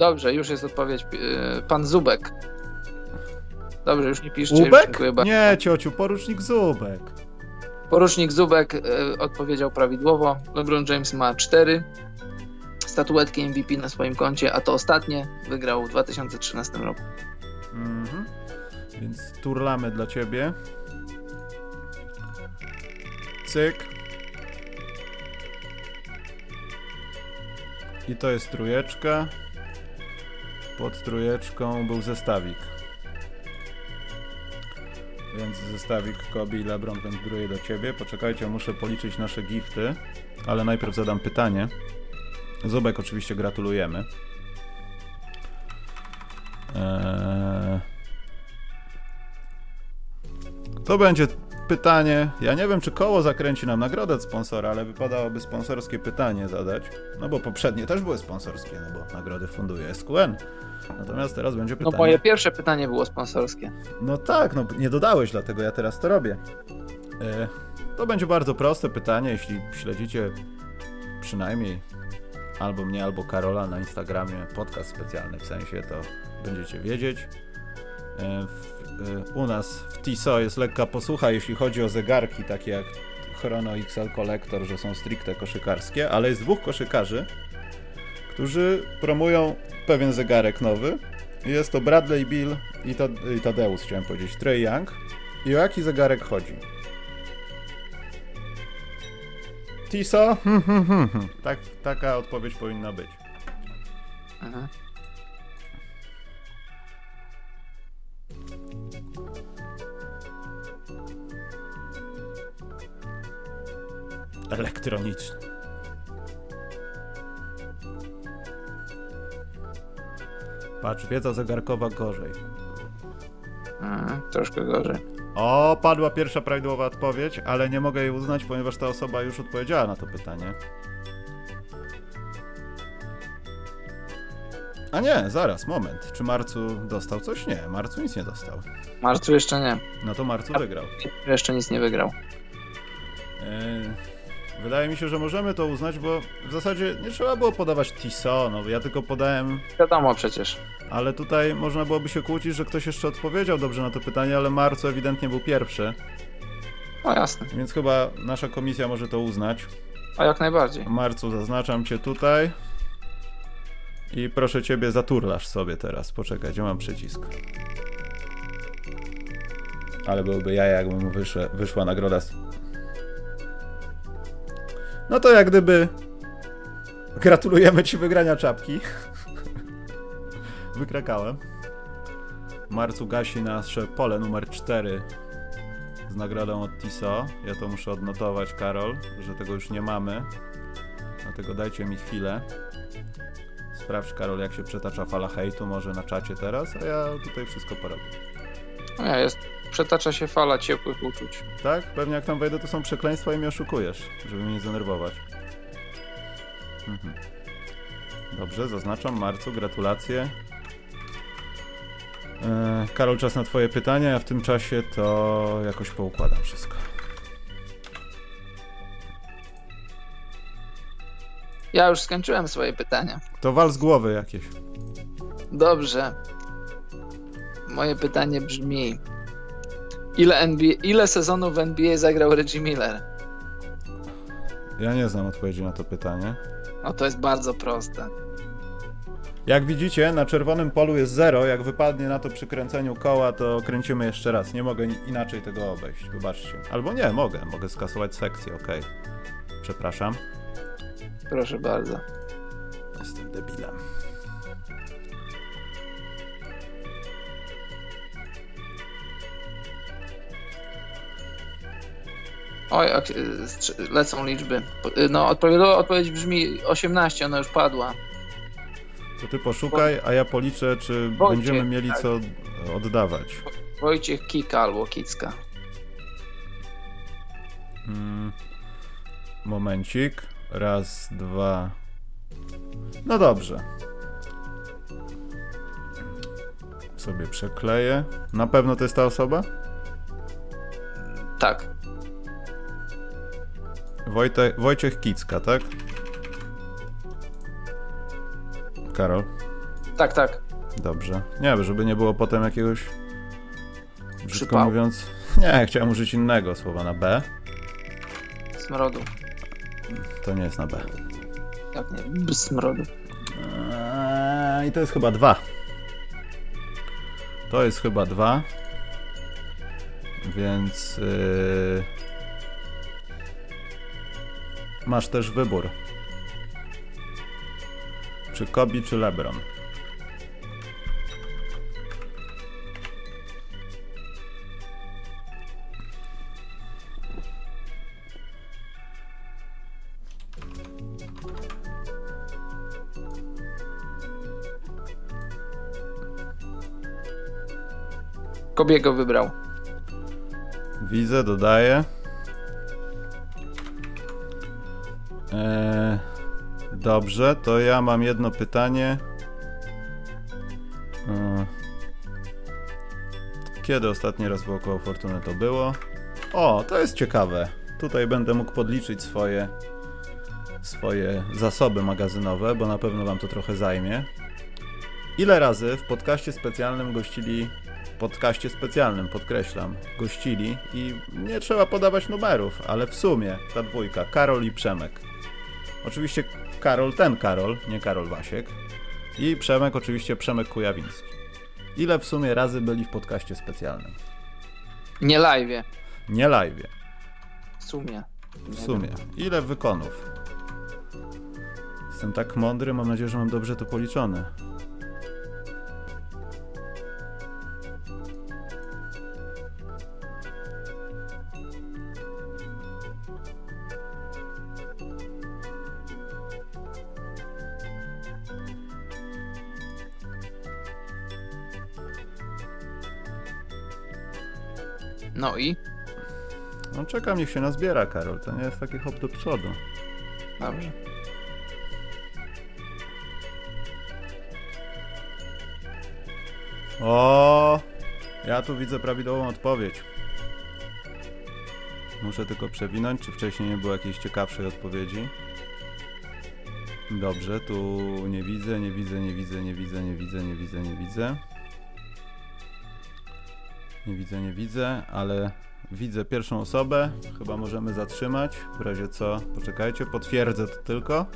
Dobrze, już jest odpowiedź. e, Pan Zubek. Dobrze, już nie piszcie. już Zubek? Dziękuję bardzo. Nie, ciociu, porucznik Zubek. Porucznik Zubek e, odpowiedział prawidłowo. LeBron James ma cztery statuetki MVP na swoim koncie, a to ostatnie wygrał w 2013 roku. Mhm. Więc turlamy dla ciebie. Cyk. I to jest trójeczka. Pod trójeczką był zestawik. Więc zestawik Kobe i LeBron wędruje do ciebie. Poczekajcie, muszę policzyć nasze gifty, ale najpierw zadam pytanie. Zubek oczywiście gratulujemy. Eee... To będzie pytanie. Ja nie wiem, czy koło zakręci nam nagrodę od sponsora, ale wypadałoby sponsorskie pytanie zadać. No bo poprzednie też były sponsorskie, no bo nagrody funduje SQN. Natomiast teraz będzie pytanie. No moje pierwsze pytanie było sponsorskie. No tak, no nie dodałeś, dlatego ja teraz to robię. E, to będzie bardzo proste pytanie, jeśli śledzicie przynajmniej albo mnie, albo Karola na Instagramie, podcast specjalny w sensie, to będziecie wiedzieć. E, u nas w TISO jest lekka posłucha, jeśli chodzi o zegarki, takie jak Chrono XL Collector, że są stricte koszykarskie, ale jest dwóch koszykarzy, którzy promują pewien zegarek nowy. Jest to Bradley Bill i, Tad i Tadeusz, chciałem powiedzieć, Trey Young. I o jaki zegarek chodzi? TISO? <laughs> tak, taka odpowiedź powinna być. Mhm. Elektroniczny. Patrz, wiedza zegarkowa gorzej. Mhm, troszkę gorzej. O, padła pierwsza prawidłowa odpowiedź, ale nie mogę jej uznać, ponieważ ta osoba już odpowiedziała na to pytanie. A nie, zaraz, moment. Czy Marcu dostał coś? Nie, Marcu nic nie dostał. Marcu jeszcze nie. No to Marcu wygrał. Jeszcze nic nie wygrał. Yy, Wydaje mi się, że możemy to uznać, bo w zasadzie nie trzeba było podawać TISO, no ja tylko podałem... Wiadomo przecież. Ale tutaj można byłoby się kłócić, że ktoś jeszcze odpowiedział dobrze na to pytanie, ale Marco ewidentnie był pierwszy. No jasne. Więc chyba nasza komisja może to uznać. A jak najbardziej. Marcu, zaznaczam cię tutaj. I proszę ciebie, zaturlasz sobie teraz. Poczekaj, gdzie mam przycisk? Ale byłby ja, jakby mu wyszła, wyszła nagroda no to jak gdyby gratulujemy ci wygrania czapki. Wykrakałem. Marcu gasi nasze pole numer 4 z nagrodą od TISO. Ja to muszę odnotować, Karol, że tego już nie mamy. Dlatego dajcie mi chwilę. Sprawdź, Karol, jak się przetacza fala hejtu, może na czacie teraz, a ja tutaj wszystko porobię. Ja jest przetacza się fala ciepłych uczuć. Tak? Pewnie jak tam wejdę, to są przekleństwa i mnie oszukujesz, żeby mnie nie zdenerwować. Mhm. Dobrze, zaznaczam. Marcu, gratulacje. E, Karol, czas na twoje pytania, ja w tym czasie to jakoś poukładam wszystko. Ja już skończyłem swoje pytania. To wal z głowy jakieś. Dobrze. Moje pytanie brzmi: Ile, NBA, ile sezonów w NBA zagrał Reggie Miller? Ja nie znam odpowiedzi na to pytanie. No to jest bardzo proste. Jak widzicie, na czerwonym polu jest zero. Jak wypadnie na to przy kręceniu koła, to kręcimy jeszcze raz. Nie mogę inaczej tego obejść, wybaczcie. Albo nie, mogę. Mogę skasować sekcję, ok. Przepraszam. Proszę bardzo. Jestem debilem. Oj, lecą liczby. No, odpowiedź, odpowiedź brzmi 18, ona już padła. To ty poszukaj, a ja policzę, czy Wojciech, będziemy mieli tak. co oddawać. Wojciech Kika albo Kicka. Hmm. Momencik. Raz, dwa. No dobrze. Sobie przekleję. Na pewno to jest ta osoba? Tak. Wojtek, Wojciech Kicka, tak? Karol? Tak, tak. Dobrze. Nie, żeby nie było potem jakiegoś. Brzydko Przypał. mówiąc. <laughs> Nie, chciałem użyć innego słowa na B. Smrodu. To nie jest na B. Jak nie? Smrodu. Eee, I to jest chyba dwa. To jest chyba dwa. Więc. Yy... Masz też wybór. Czy Kobi, czy LeBron? Kobiego wybrał. Widzę, dodaję. Dobrze, to ja mam jedno pytanie. Eee, kiedy ostatni raz było koło Fortuny to było? O, to jest ciekawe. Tutaj będę mógł podliczyć swoje swoje zasoby magazynowe, bo na pewno wam to trochę zajmie. Ile razy w podcaście specjalnym gościli podcaście specjalnym, podkreślam, gościli i nie trzeba podawać numerów, ale w sumie ta dwójka, Karol i Przemek. Oczywiście Karol, ten Karol, nie Karol Wasiek. I Przemek, oczywiście Przemek Kujawiński. Ile w sumie razy byli w podcaście specjalnym? Nie live. Nie live. W sumie. W sumie. Ile wykonów? Jestem tak mądry, mam nadzieję, że mam dobrze to policzone. No i? No czekam, niech się nazbiera, Karol. To nie jest taki hop do przodu. Dobrze. O, ja tu widzę prawidłową odpowiedź. Muszę tylko przewinąć, czy wcześniej nie było jakiejś ciekawszej odpowiedzi. Dobrze, tu nie widzę, nie widzę, nie widzę, nie widzę, nie widzę, nie widzę, nie widzę. Nie widzę, nie widzę, ale widzę pierwszą osobę. Chyba możemy zatrzymać. W razie co, poczekajcie, potwierdzę to tylko.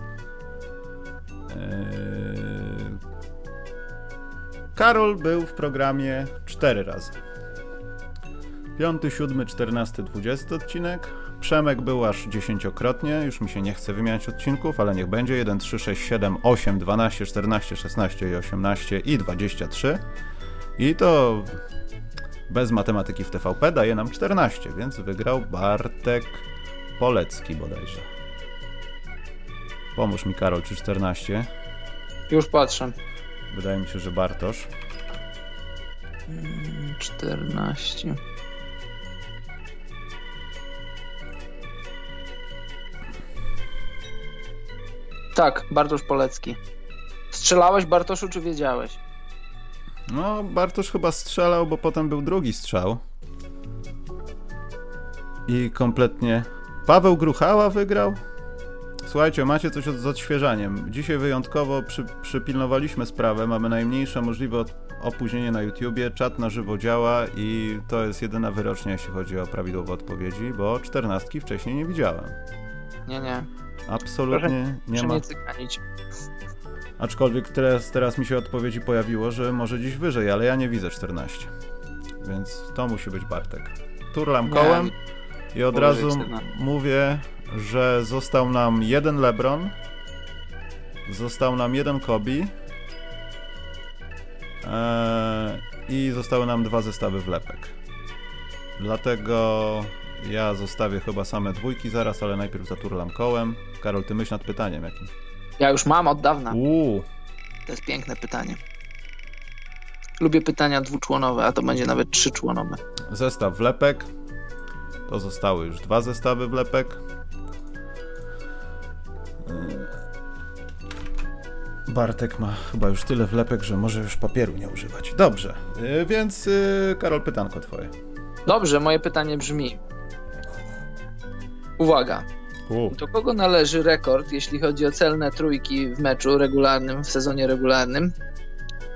Eee... Karol był w programie 4 razy. 5, 7, 14, 20 odcinek. Przemek był aż dziesięciokrotnie. Już mi się nie chce wymieniać odcinków, ale niech będzie. 1, 3, 6, 7, 8, 12, 14, 16 i 18 i 23. I to bez matematyki w TVP daje nam 14, więc wygrał Bartek Polecki bodajże. Pomóż mi Karol, czy 14? Już patrzę. Wydaje mi się, że Bartosz. 14. Tak, Bartosz Polecki. Strzelałeś Bartoszu, czy wiedziałeś? No, Bartosz chyba strzelał, bo potem był drugi strzał. I kompletnie. Paweł Gruchała wygrał? Słuchajcie, macie coś z odświeżaniem. Dzisiaj wyjątkowo przy, przypilnowaliśmy sprawę. Mamy najmniejsze możliwe opóźnienie na YouTubie. Czat na żywo działa i to jest jedyna wyrocznia, jeśli chodzi o prawidłowe odpowiedzi, bo czternastki wcześniej nie widziałem. Nie, nie. Absolutnie nie Proszę ma. nie. Aczkolwiek teraz, teraz mi się odpowiedzi pojawiło, że może dziś wyżej, ale ja nie widzę 14. Więc to musi być Bartek. Turlam Nie, kołem i od razu 14. mówię, że został nam jeden LeBron, został nam jeden Kobe eee, i zostały nam dwa zestawy wlepek. Dlatego ja zostawię chyba same dwójki zaraz, ale najpierw zaturlam kołem. Karol, ty myśl nad pytaniem jakim. Ja już mam od dawna. Uuu, To jest piękne pytanie. Lubię pytania dwuczłonowe, a to będzie nawet trzyczłonowe. Zestaw wlepek. To zostały już dwa zestawy wlepek. Yy. Bartek ma chyba już tyle wlepek, że może już papieru nie używać. Dobrze, yy, więc yy, Karol, pytanko twoje. Dobrze, moje pytanie brzmi. Uwaga. U. Do kogo należy rekord, jeśli chodzi o celne trójki w meczu regularnym, w sezonie regularnym?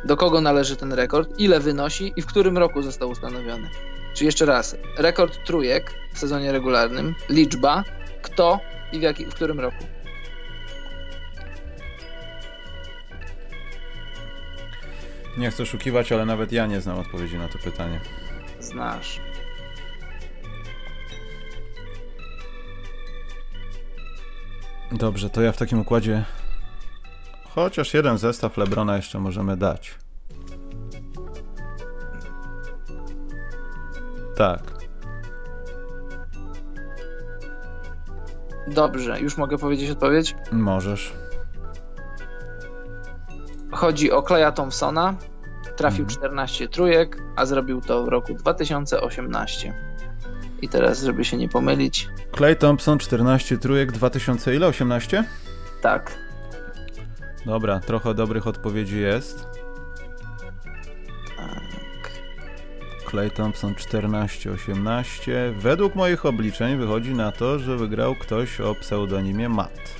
Do kogo należy ten rekord? Ile wynosi i w którym roku został ustanowiony? Czy jeszcze raz, rekord trójek w sezonie regularnym, liczba, kto i w, jaki, w którym roku? Nie chcę oszukiwać, ale nawet ja nie znam odpowiedzi na to pytanie. Znasz. Dobrze, to ja w takim układzie chociaż jeden zestaw Lebrona jeszcze możemy dać. Tak. Dobrze, już mogę powiedzieć odpowiedź? Możesz. Chodzi o Kleja Thompsona. Trafił Mhm. 14 trójek, a zrobił to w roku 2018. I teraz, żeby się nie pomylić. Clay Thompson, 14 trójek, 2000 ile? 18? Tak. Dobra, trochę dobrych odpowiedzi jest. tak. Clay Thompson 14-18. Według moich obliczeń wychodzi na to, że wygrał ktoś o pseudonimie Matt.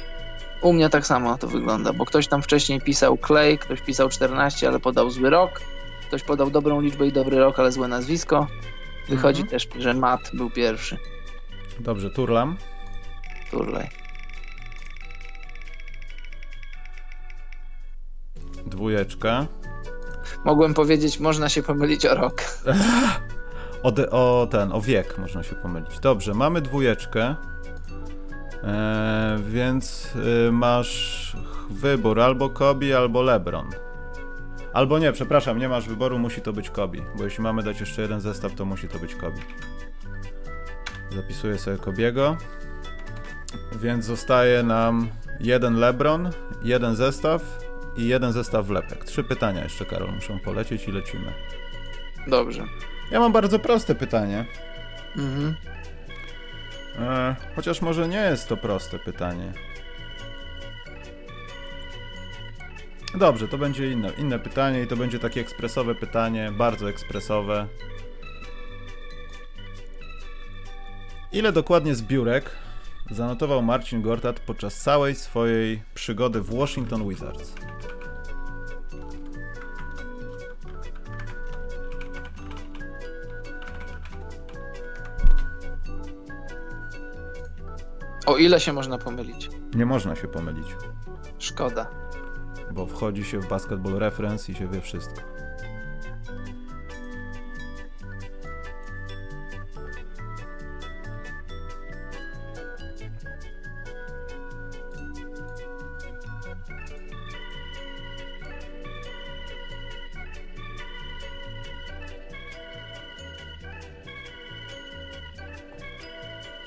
U mnie tak samo to wygląda, bo ktoś tam wcześniej pisał Clay, ktoś pisał 14, ale podał zły rok. Ktoś podał dobrą liczbę i dobry rok, ale złe nazwisko. Wychodzi Mhm. też, że Matt był pierwszy. Dobrze, turlam. Turlej. Dwójeczka. Mogłem powiedzieć, można się pomylić o rok. <laughs> O, de, o ten, o wiek można się pomylić. Dobrze, mamy dwójeczkę. E, więc y, masz wybór albo Kobe, albo LeBron. Albo nie, przepraszam, nie masz wyboru, musi to być Kobe. Bo jeśli mamy dać jeszcze jeden zestaw, to musi to być Kobe. Zapisuję sobie Kobiego. Więc zostaje nam jeden LeBron, jeden zestaw i jeden zestaw wlepek. Trzy pytania jeszcze, Karol, muszą polecieć i lecimy. Dobrze. Ja mam bardzo proste pytanie. Mhm. E, chociaż może nie jest to proste pytanie. Dobrze, to będzie inne, inne pytanie i to będzie takie ekspresowe pytanie, bardzo ekspresowe. Ile dokładnie zbiórek zanotował Marcin Gortat podczas całej swojej przygody w Washington Wizards? O ile się można pomylić? Nie można się pomylić, Szkoda. Bo wchodzi się w basketball reference i się wie wszystko.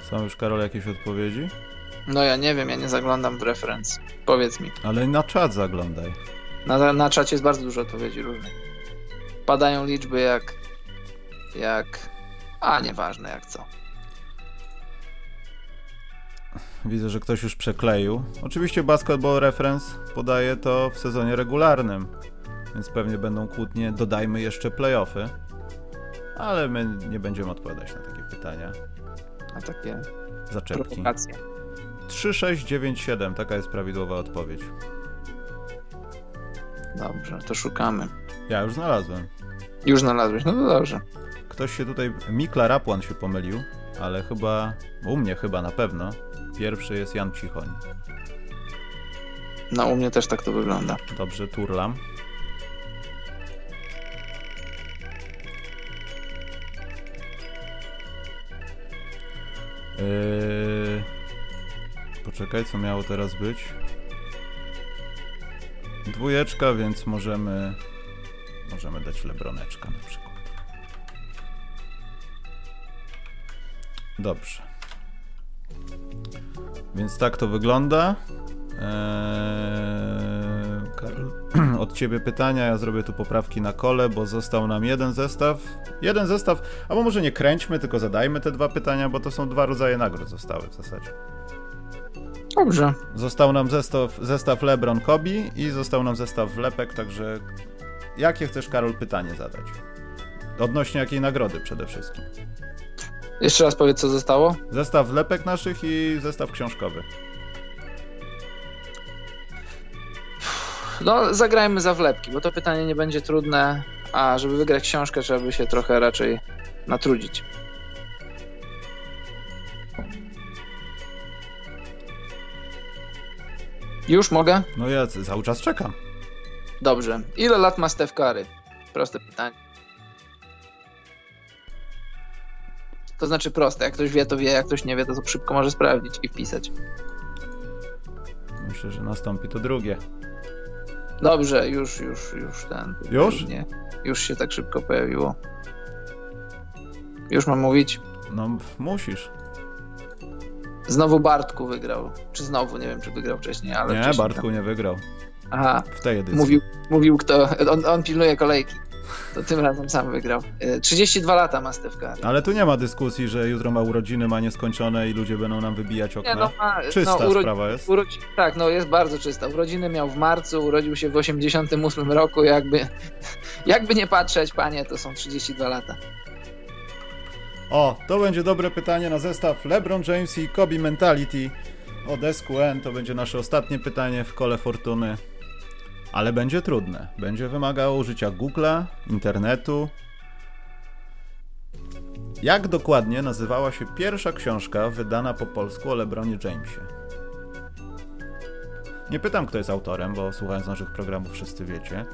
Są już, Karol, jakieś odpowiedzi? No ja nie wiem, ja nie zaglądam w reference. Powiedz mi. Ale na czat zaglądaj. Na, na czacie jest bardzo dużo odpowiedzi różnych. Padają liczby jak... jak... A, nieważne jak co. Widzę, że ktoś już przekleił. Oczywiście Basketball Reference podaje to w sezonie regularnym, więc pewnie będą kłótnie. Dodajmy jeszcze playoffy. Ale my nie będziemy odpowiadać na takie pytania. Na takie Zaczepki. prowokacje. 3, 6, 9, 7. Taka jest prawidłowa odpowiedź. Dobrze, to szukamy. Ja już znalazłem. Już znalazłeś, no to dobrze. Ktoś się tutaj. Mikla Rapłan się pomylił, ale chyba. U mnie chyba na pewno. Pierwszy jest Jan Cichoń. No u mnie też tak to wygląda. Dobrze, turlam. Poczekaj, co miało teraz być? Dwójeczka, więc możemy możemy dać lebroneczka na przykład. Dobrze. Więc tak to wygląda. Eee, Karol, <clears throat> od ciebie pytania, ja zrobię tu poprawki na kole, bo został nam jeden zestaw. Jeden zestaw, albo może nie kręćmy, tylko zadajmy te dwa pytania, bo to są dwa rodzaje nagród zostały w zasadzie. Dobrze. Został nam zestaw, zestaw Lebron Kobi i został nam zestaw wlepek, także jakie chcesz, Karol, pytanie zadać? Odnośnie jakiej nagrody przede wszystkim? Jeszcze raz powiedz, co zostało. Zestaw wlepek naszych i zestaw książkowy. No, zagrajmy za wlepki, bo to pytanie nie będzie trudne, a żeby wygrać książkę, trzeba by się trochę raczej natrudzić. Już mogę? No ja cały czas czekam. Dobrze. Ile lat ma Steph Curry? Proste pytanie. To znaczy proste. Jak ktoś wie, to wie. Jak ktoś nie wie, to, to szybko może sprawdzić i wpisać. Myślę, że nastąpi to drugie. Dobrze, już, już, już ten. Już? Nie, już się tak szybko pojawiło. Już mam mówić? No, musisz. Znowu Bartku wygrał. Czy znowu, nie wiem, czy wygrał wcześniej, ale Nie, wcześniej Bartku nie wygrał. Tam... Aha, W tej edycji. mówił, mówił kto. On, on pilnuje kolejki. to tym razem sam wygrał. 32 lata ma Curry. Ale tu nie ma dyskusji, że jutro ma urodziny, ma nieskończone i ludzie będą nam wybijać okna. Nie, no ma, Czysta no, uro... sprawa jest. Urodzi... Tak, no jest bardzo czysta. Urodziny miał w marcu, urodził się w 88 roku. Jakby, <laughs> jakby nie patrzeć, panie, to są 32 lata. O, to będzie dobre pytanie na zestaw LeBron James i Kobe Mentality od SQN. To będzie nasze ostatnie pytanie w kole fortuny. Ale będzie trudne. Będzie wymagało użycia Google'a, internetu. Jak dokładnie nazywała się pierwsza książka wydana po polsku o LeBronie Jamesie? Nie pytam, kto jest autorem, bo słuchając naszych programów wszyscy wiecie.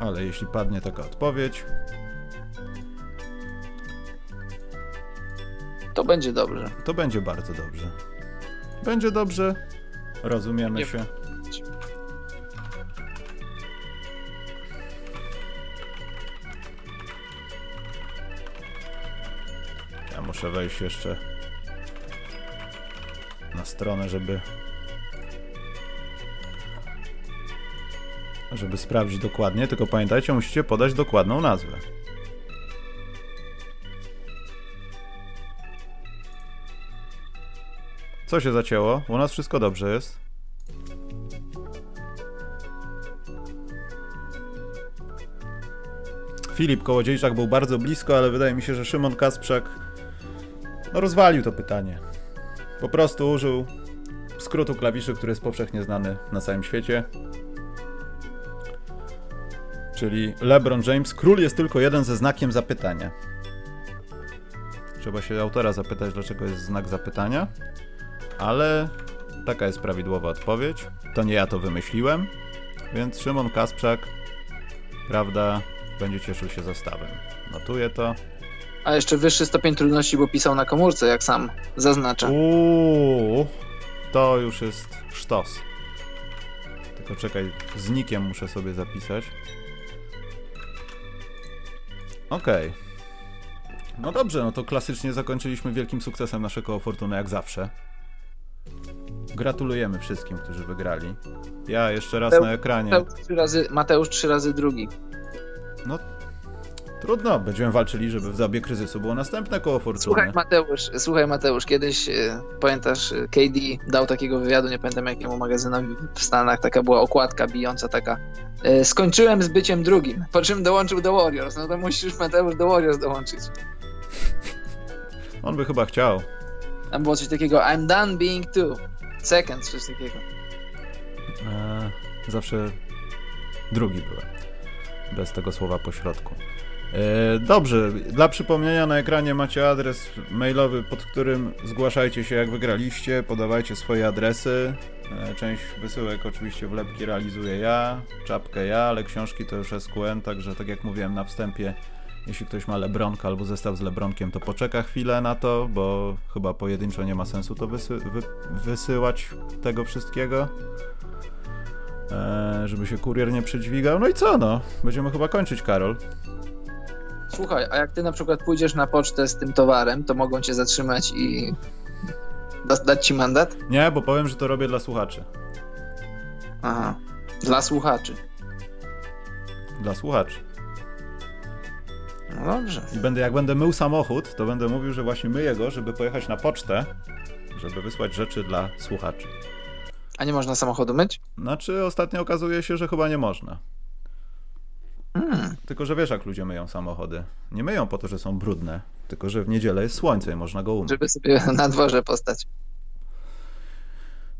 Ale jeśli padnie taka odpowiedź, to będzie dobrze. To będzie bardzo dobrze. Będzie dobrze. Rozumiemy Nie się. Ja muszę wejść jeszcze na stronę, żeby żeby sprawdzić dokładnie, tylko pamiętajcie, musicie podać dokładną nazwę. Co się zacięło? U nas wszystko dobrze jest. Filip Kołodziejczak był bardzo blisko, ale wydaje mi się, że Szymon Kasprzak no, rozwalił to pytanie. Po prostu użył skrótu klawiszy, który jest powszechnie znany na całym świecie. Czyli LeBron James. Król jest tylko jeden ze znakiem zapytania. Trzeba się autora zapytać, dlaczego jest znak zapytania ale taka jest prawidłowa odpowiedź. To nie ja to wymyśliłem, więc Szymon Kasprzak, prawda, będzie cieszył się zestawem. Notuję to. A jeszcze wyższy stopień trudności, bo pisał na komórce, jak sam zaznacza. Uuu, to już jest sztos. Tylko czekaj, z nikiem muszę sobie zapisać. Okej. Okay. No dobrze, no to klasycznie zakończyliśmy wielkim sukcesem naszego Fortuny, jak zawsze. Gratulujemy wszystkim, którzy wygrali. Ja jeszcze raz Mateusz, na ekranie. Mateusz trzy, razy, Mateusz trzy razy drugi. No, trudno. Będziemy walczyli, żeby w zabie kryzysu było następne koło fortuny. Słuchaj Mateusz, słuchaj Mateusz, kiedyś e, pamiętasz, e, KD dał takiego wywiadu, nie pamiętam jakiemu magazynowi w Stanach, taka była okładka bijąca taka e, skończyłem z byciem drugim, po czym dołączył do Warriors. No to musisz Mateusz do Warriors dołączyć. On by chyba chciał. Tam było coś takiego I'm done being two. Seconds, coś takiego. E, zawsze drugi byłem. Bez tego słowa pośrodku. E, dobrze, dla przypomnienia na ekranie macie adres mailowy, pod którym zgłaszajcie się jak wygraliście, podawajcie swoje adresy. E, część wysyłek oczywiście wlepki realizuję ja, czapkę ja, ale książki to już SQN, także tak jak mówiłem na wstępie, jeśli ktoś ma Lebronka albo zestaw z Lebronkiem, to poczeka chwilę na to, bo chyba pojedynczo nie ma sensu to wysy wy wysyłać tego wszystkiego. E, żeby się kurier nie przydźwigał. No i co no? Będziemy chyba kończyć, Karol. Słuchaj, a jak ty na przykład pójdziesz na pocztę z tym towarem, to mogą cię zatrzymać i dać ci mandat? Nie, bo powiem, że to robię dla słuchaczy. Aha. Dla słuchaczy. Dla słuchaczy. No dobrze. I będę, jak będę mył samochód, to będę mówił, że właśnie myję go, żeby pojechać na pocztę, żeby wysłać rzeczy dla słuchaczy. A nie można samochodu myć? Znaczy, ostatnio okazuje się, że chyba nie można. Hmm. Tylko, że wiesz, jak ludzie myją samochody. Nie myją po to, że są brudne, tylko, że w niedzielę jest słońce i można go umyć. Żeby sobie <laughs> na dworze postać.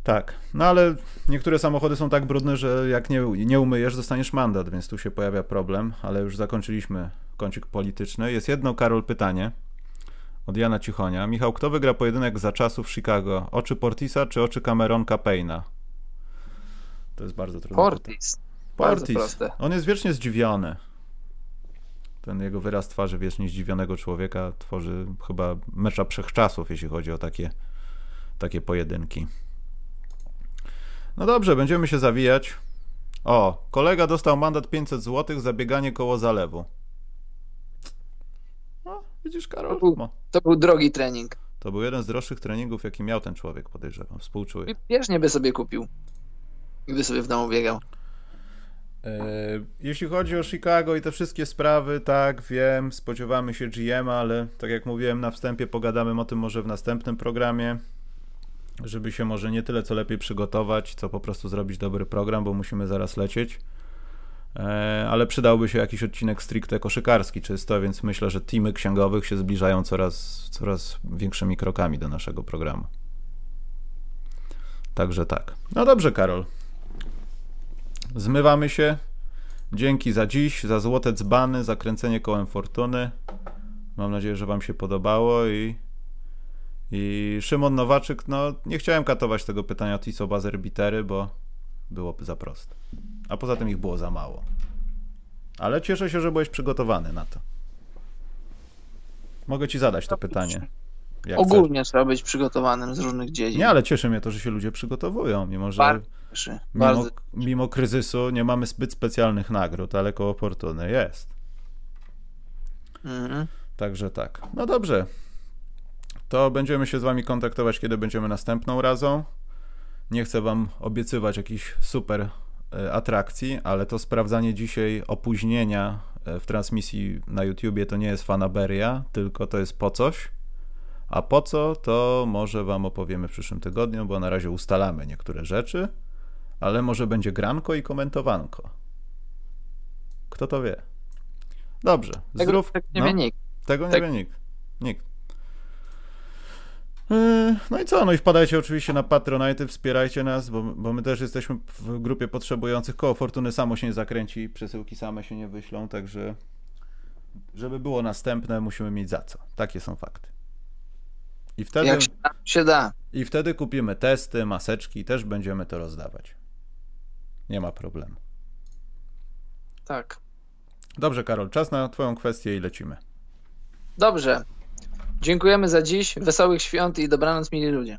Tak, no ale niektóre samochody są tak brudne, że jak nie, nie umyjesz, dostaniesz mandat, więc tu się pojawia problem, ale już zakończyliśmy kącik polityczny. Jest jedno, Karol, pytanie od Jana Cichonia. Michał, kto wygra pojedynek za czasów Chicago? Oczy Portisa czy oczy Cameronka Payna? To jest bardzo trudne. Portis. Portis. On jest wiecznie zdziwiony. Ten jego wyraz twarzy wiecznie zdziwionego człowieka tworzy chyba mecza wszechczasów, jeśli chodzi o takie, takie pojedynki. No dobrze, będziemy się zawijać. O, kolega dostał mandat 500 zł za bieganie koło zalewu. No, widzisz, Karol? To był, to był drogi trening. To był jeden z droższych treningów, jaki miał ten człowiek, podejrzewam. Współczuję. Bieżnie by sobie kupił. Gdyby sobie w domu biegał. E, jeśli chodzi o Chicago i te wszystkie sprawy, tak, wiem, spodziewamy się GM, ale tak jak mówiłem na wstępie, pogadamy o tym może w następnym programie, żeby się może nie tyle co lepiej przygotować, co po prostu zrobić dobry program, bo musimy zaraz lecieć. E, ale przydałby się jakiś odcinek stricte koszykarski czysto, więc myślę, że teamy księgowych się zbliżają coraz, coraz większymi krokami do naszego programu. Także tak. No dobrze, Karol. Zmywamy się. Dzięki za dziś, za złote dzbany, za kręcenie kołem fortuny. Mam nadzieję, że Wam się podobało i, i Szymon Nowaczyk, no nie chciałem katować tego pytania Tiso Bazer Bitery, bo było za proste. A poza tym ich było za mało. Ale cieszę się, że byłeś przygotowany na to. Mogę Ci zadać to pytanie. Ogólnie chcesz. trzeba być przygotowanym z różnych dziedzin. Nie, ale cieszy mnie to, że się ludzie przygotowują, mimo że Bardzo mimo, mimo kryzysu nie mamy zbyt specjalnych nagród, ale koło fortuny jest. Mhm. Także tak. No dobrze. To będziemy się z wami kontaktować, kiedy będziemy następną razą. Nie chcę wam obiecywać jakichś super e, atrakcji, ale to sprawdzanie dzisiaj opóźnienia e, w transmisji na YouTubie to nie jest fanaberia, tylko to jest po coś. A po co, to może Wam opowiemy w przyszłym tygodniu, bo na razie ustalamy niektóre rzeczy, ale może będzie granko i komentowanko. Kto to wie? Dobrze. Zdrów. Tego, tego nie no, wie nikt. Tego nie tak. wie nikt. Nikt. Yy, no i co? No i wpadajcie oczywiście na Patronite, wspierajcie nas, bo, bo my też jesteśmy w grupie potrzebujących. Koło Fortuny samo się nie zakręci, przesyłki same się nie wyślą, także żeby było następne, musimy mieć za co. Takie są fakty. I wtedy, Jak się da, się da. I wtedy kupimy testy, maseczki i też będziemy to rozdawać. Nie ma problemu. Tak. Dobrze, Karol, czas na Twoją kwestię i lecimy. Dobrze. Dziękujemy za dziś. Wesołych świąt i dobranoc, mili ludzie.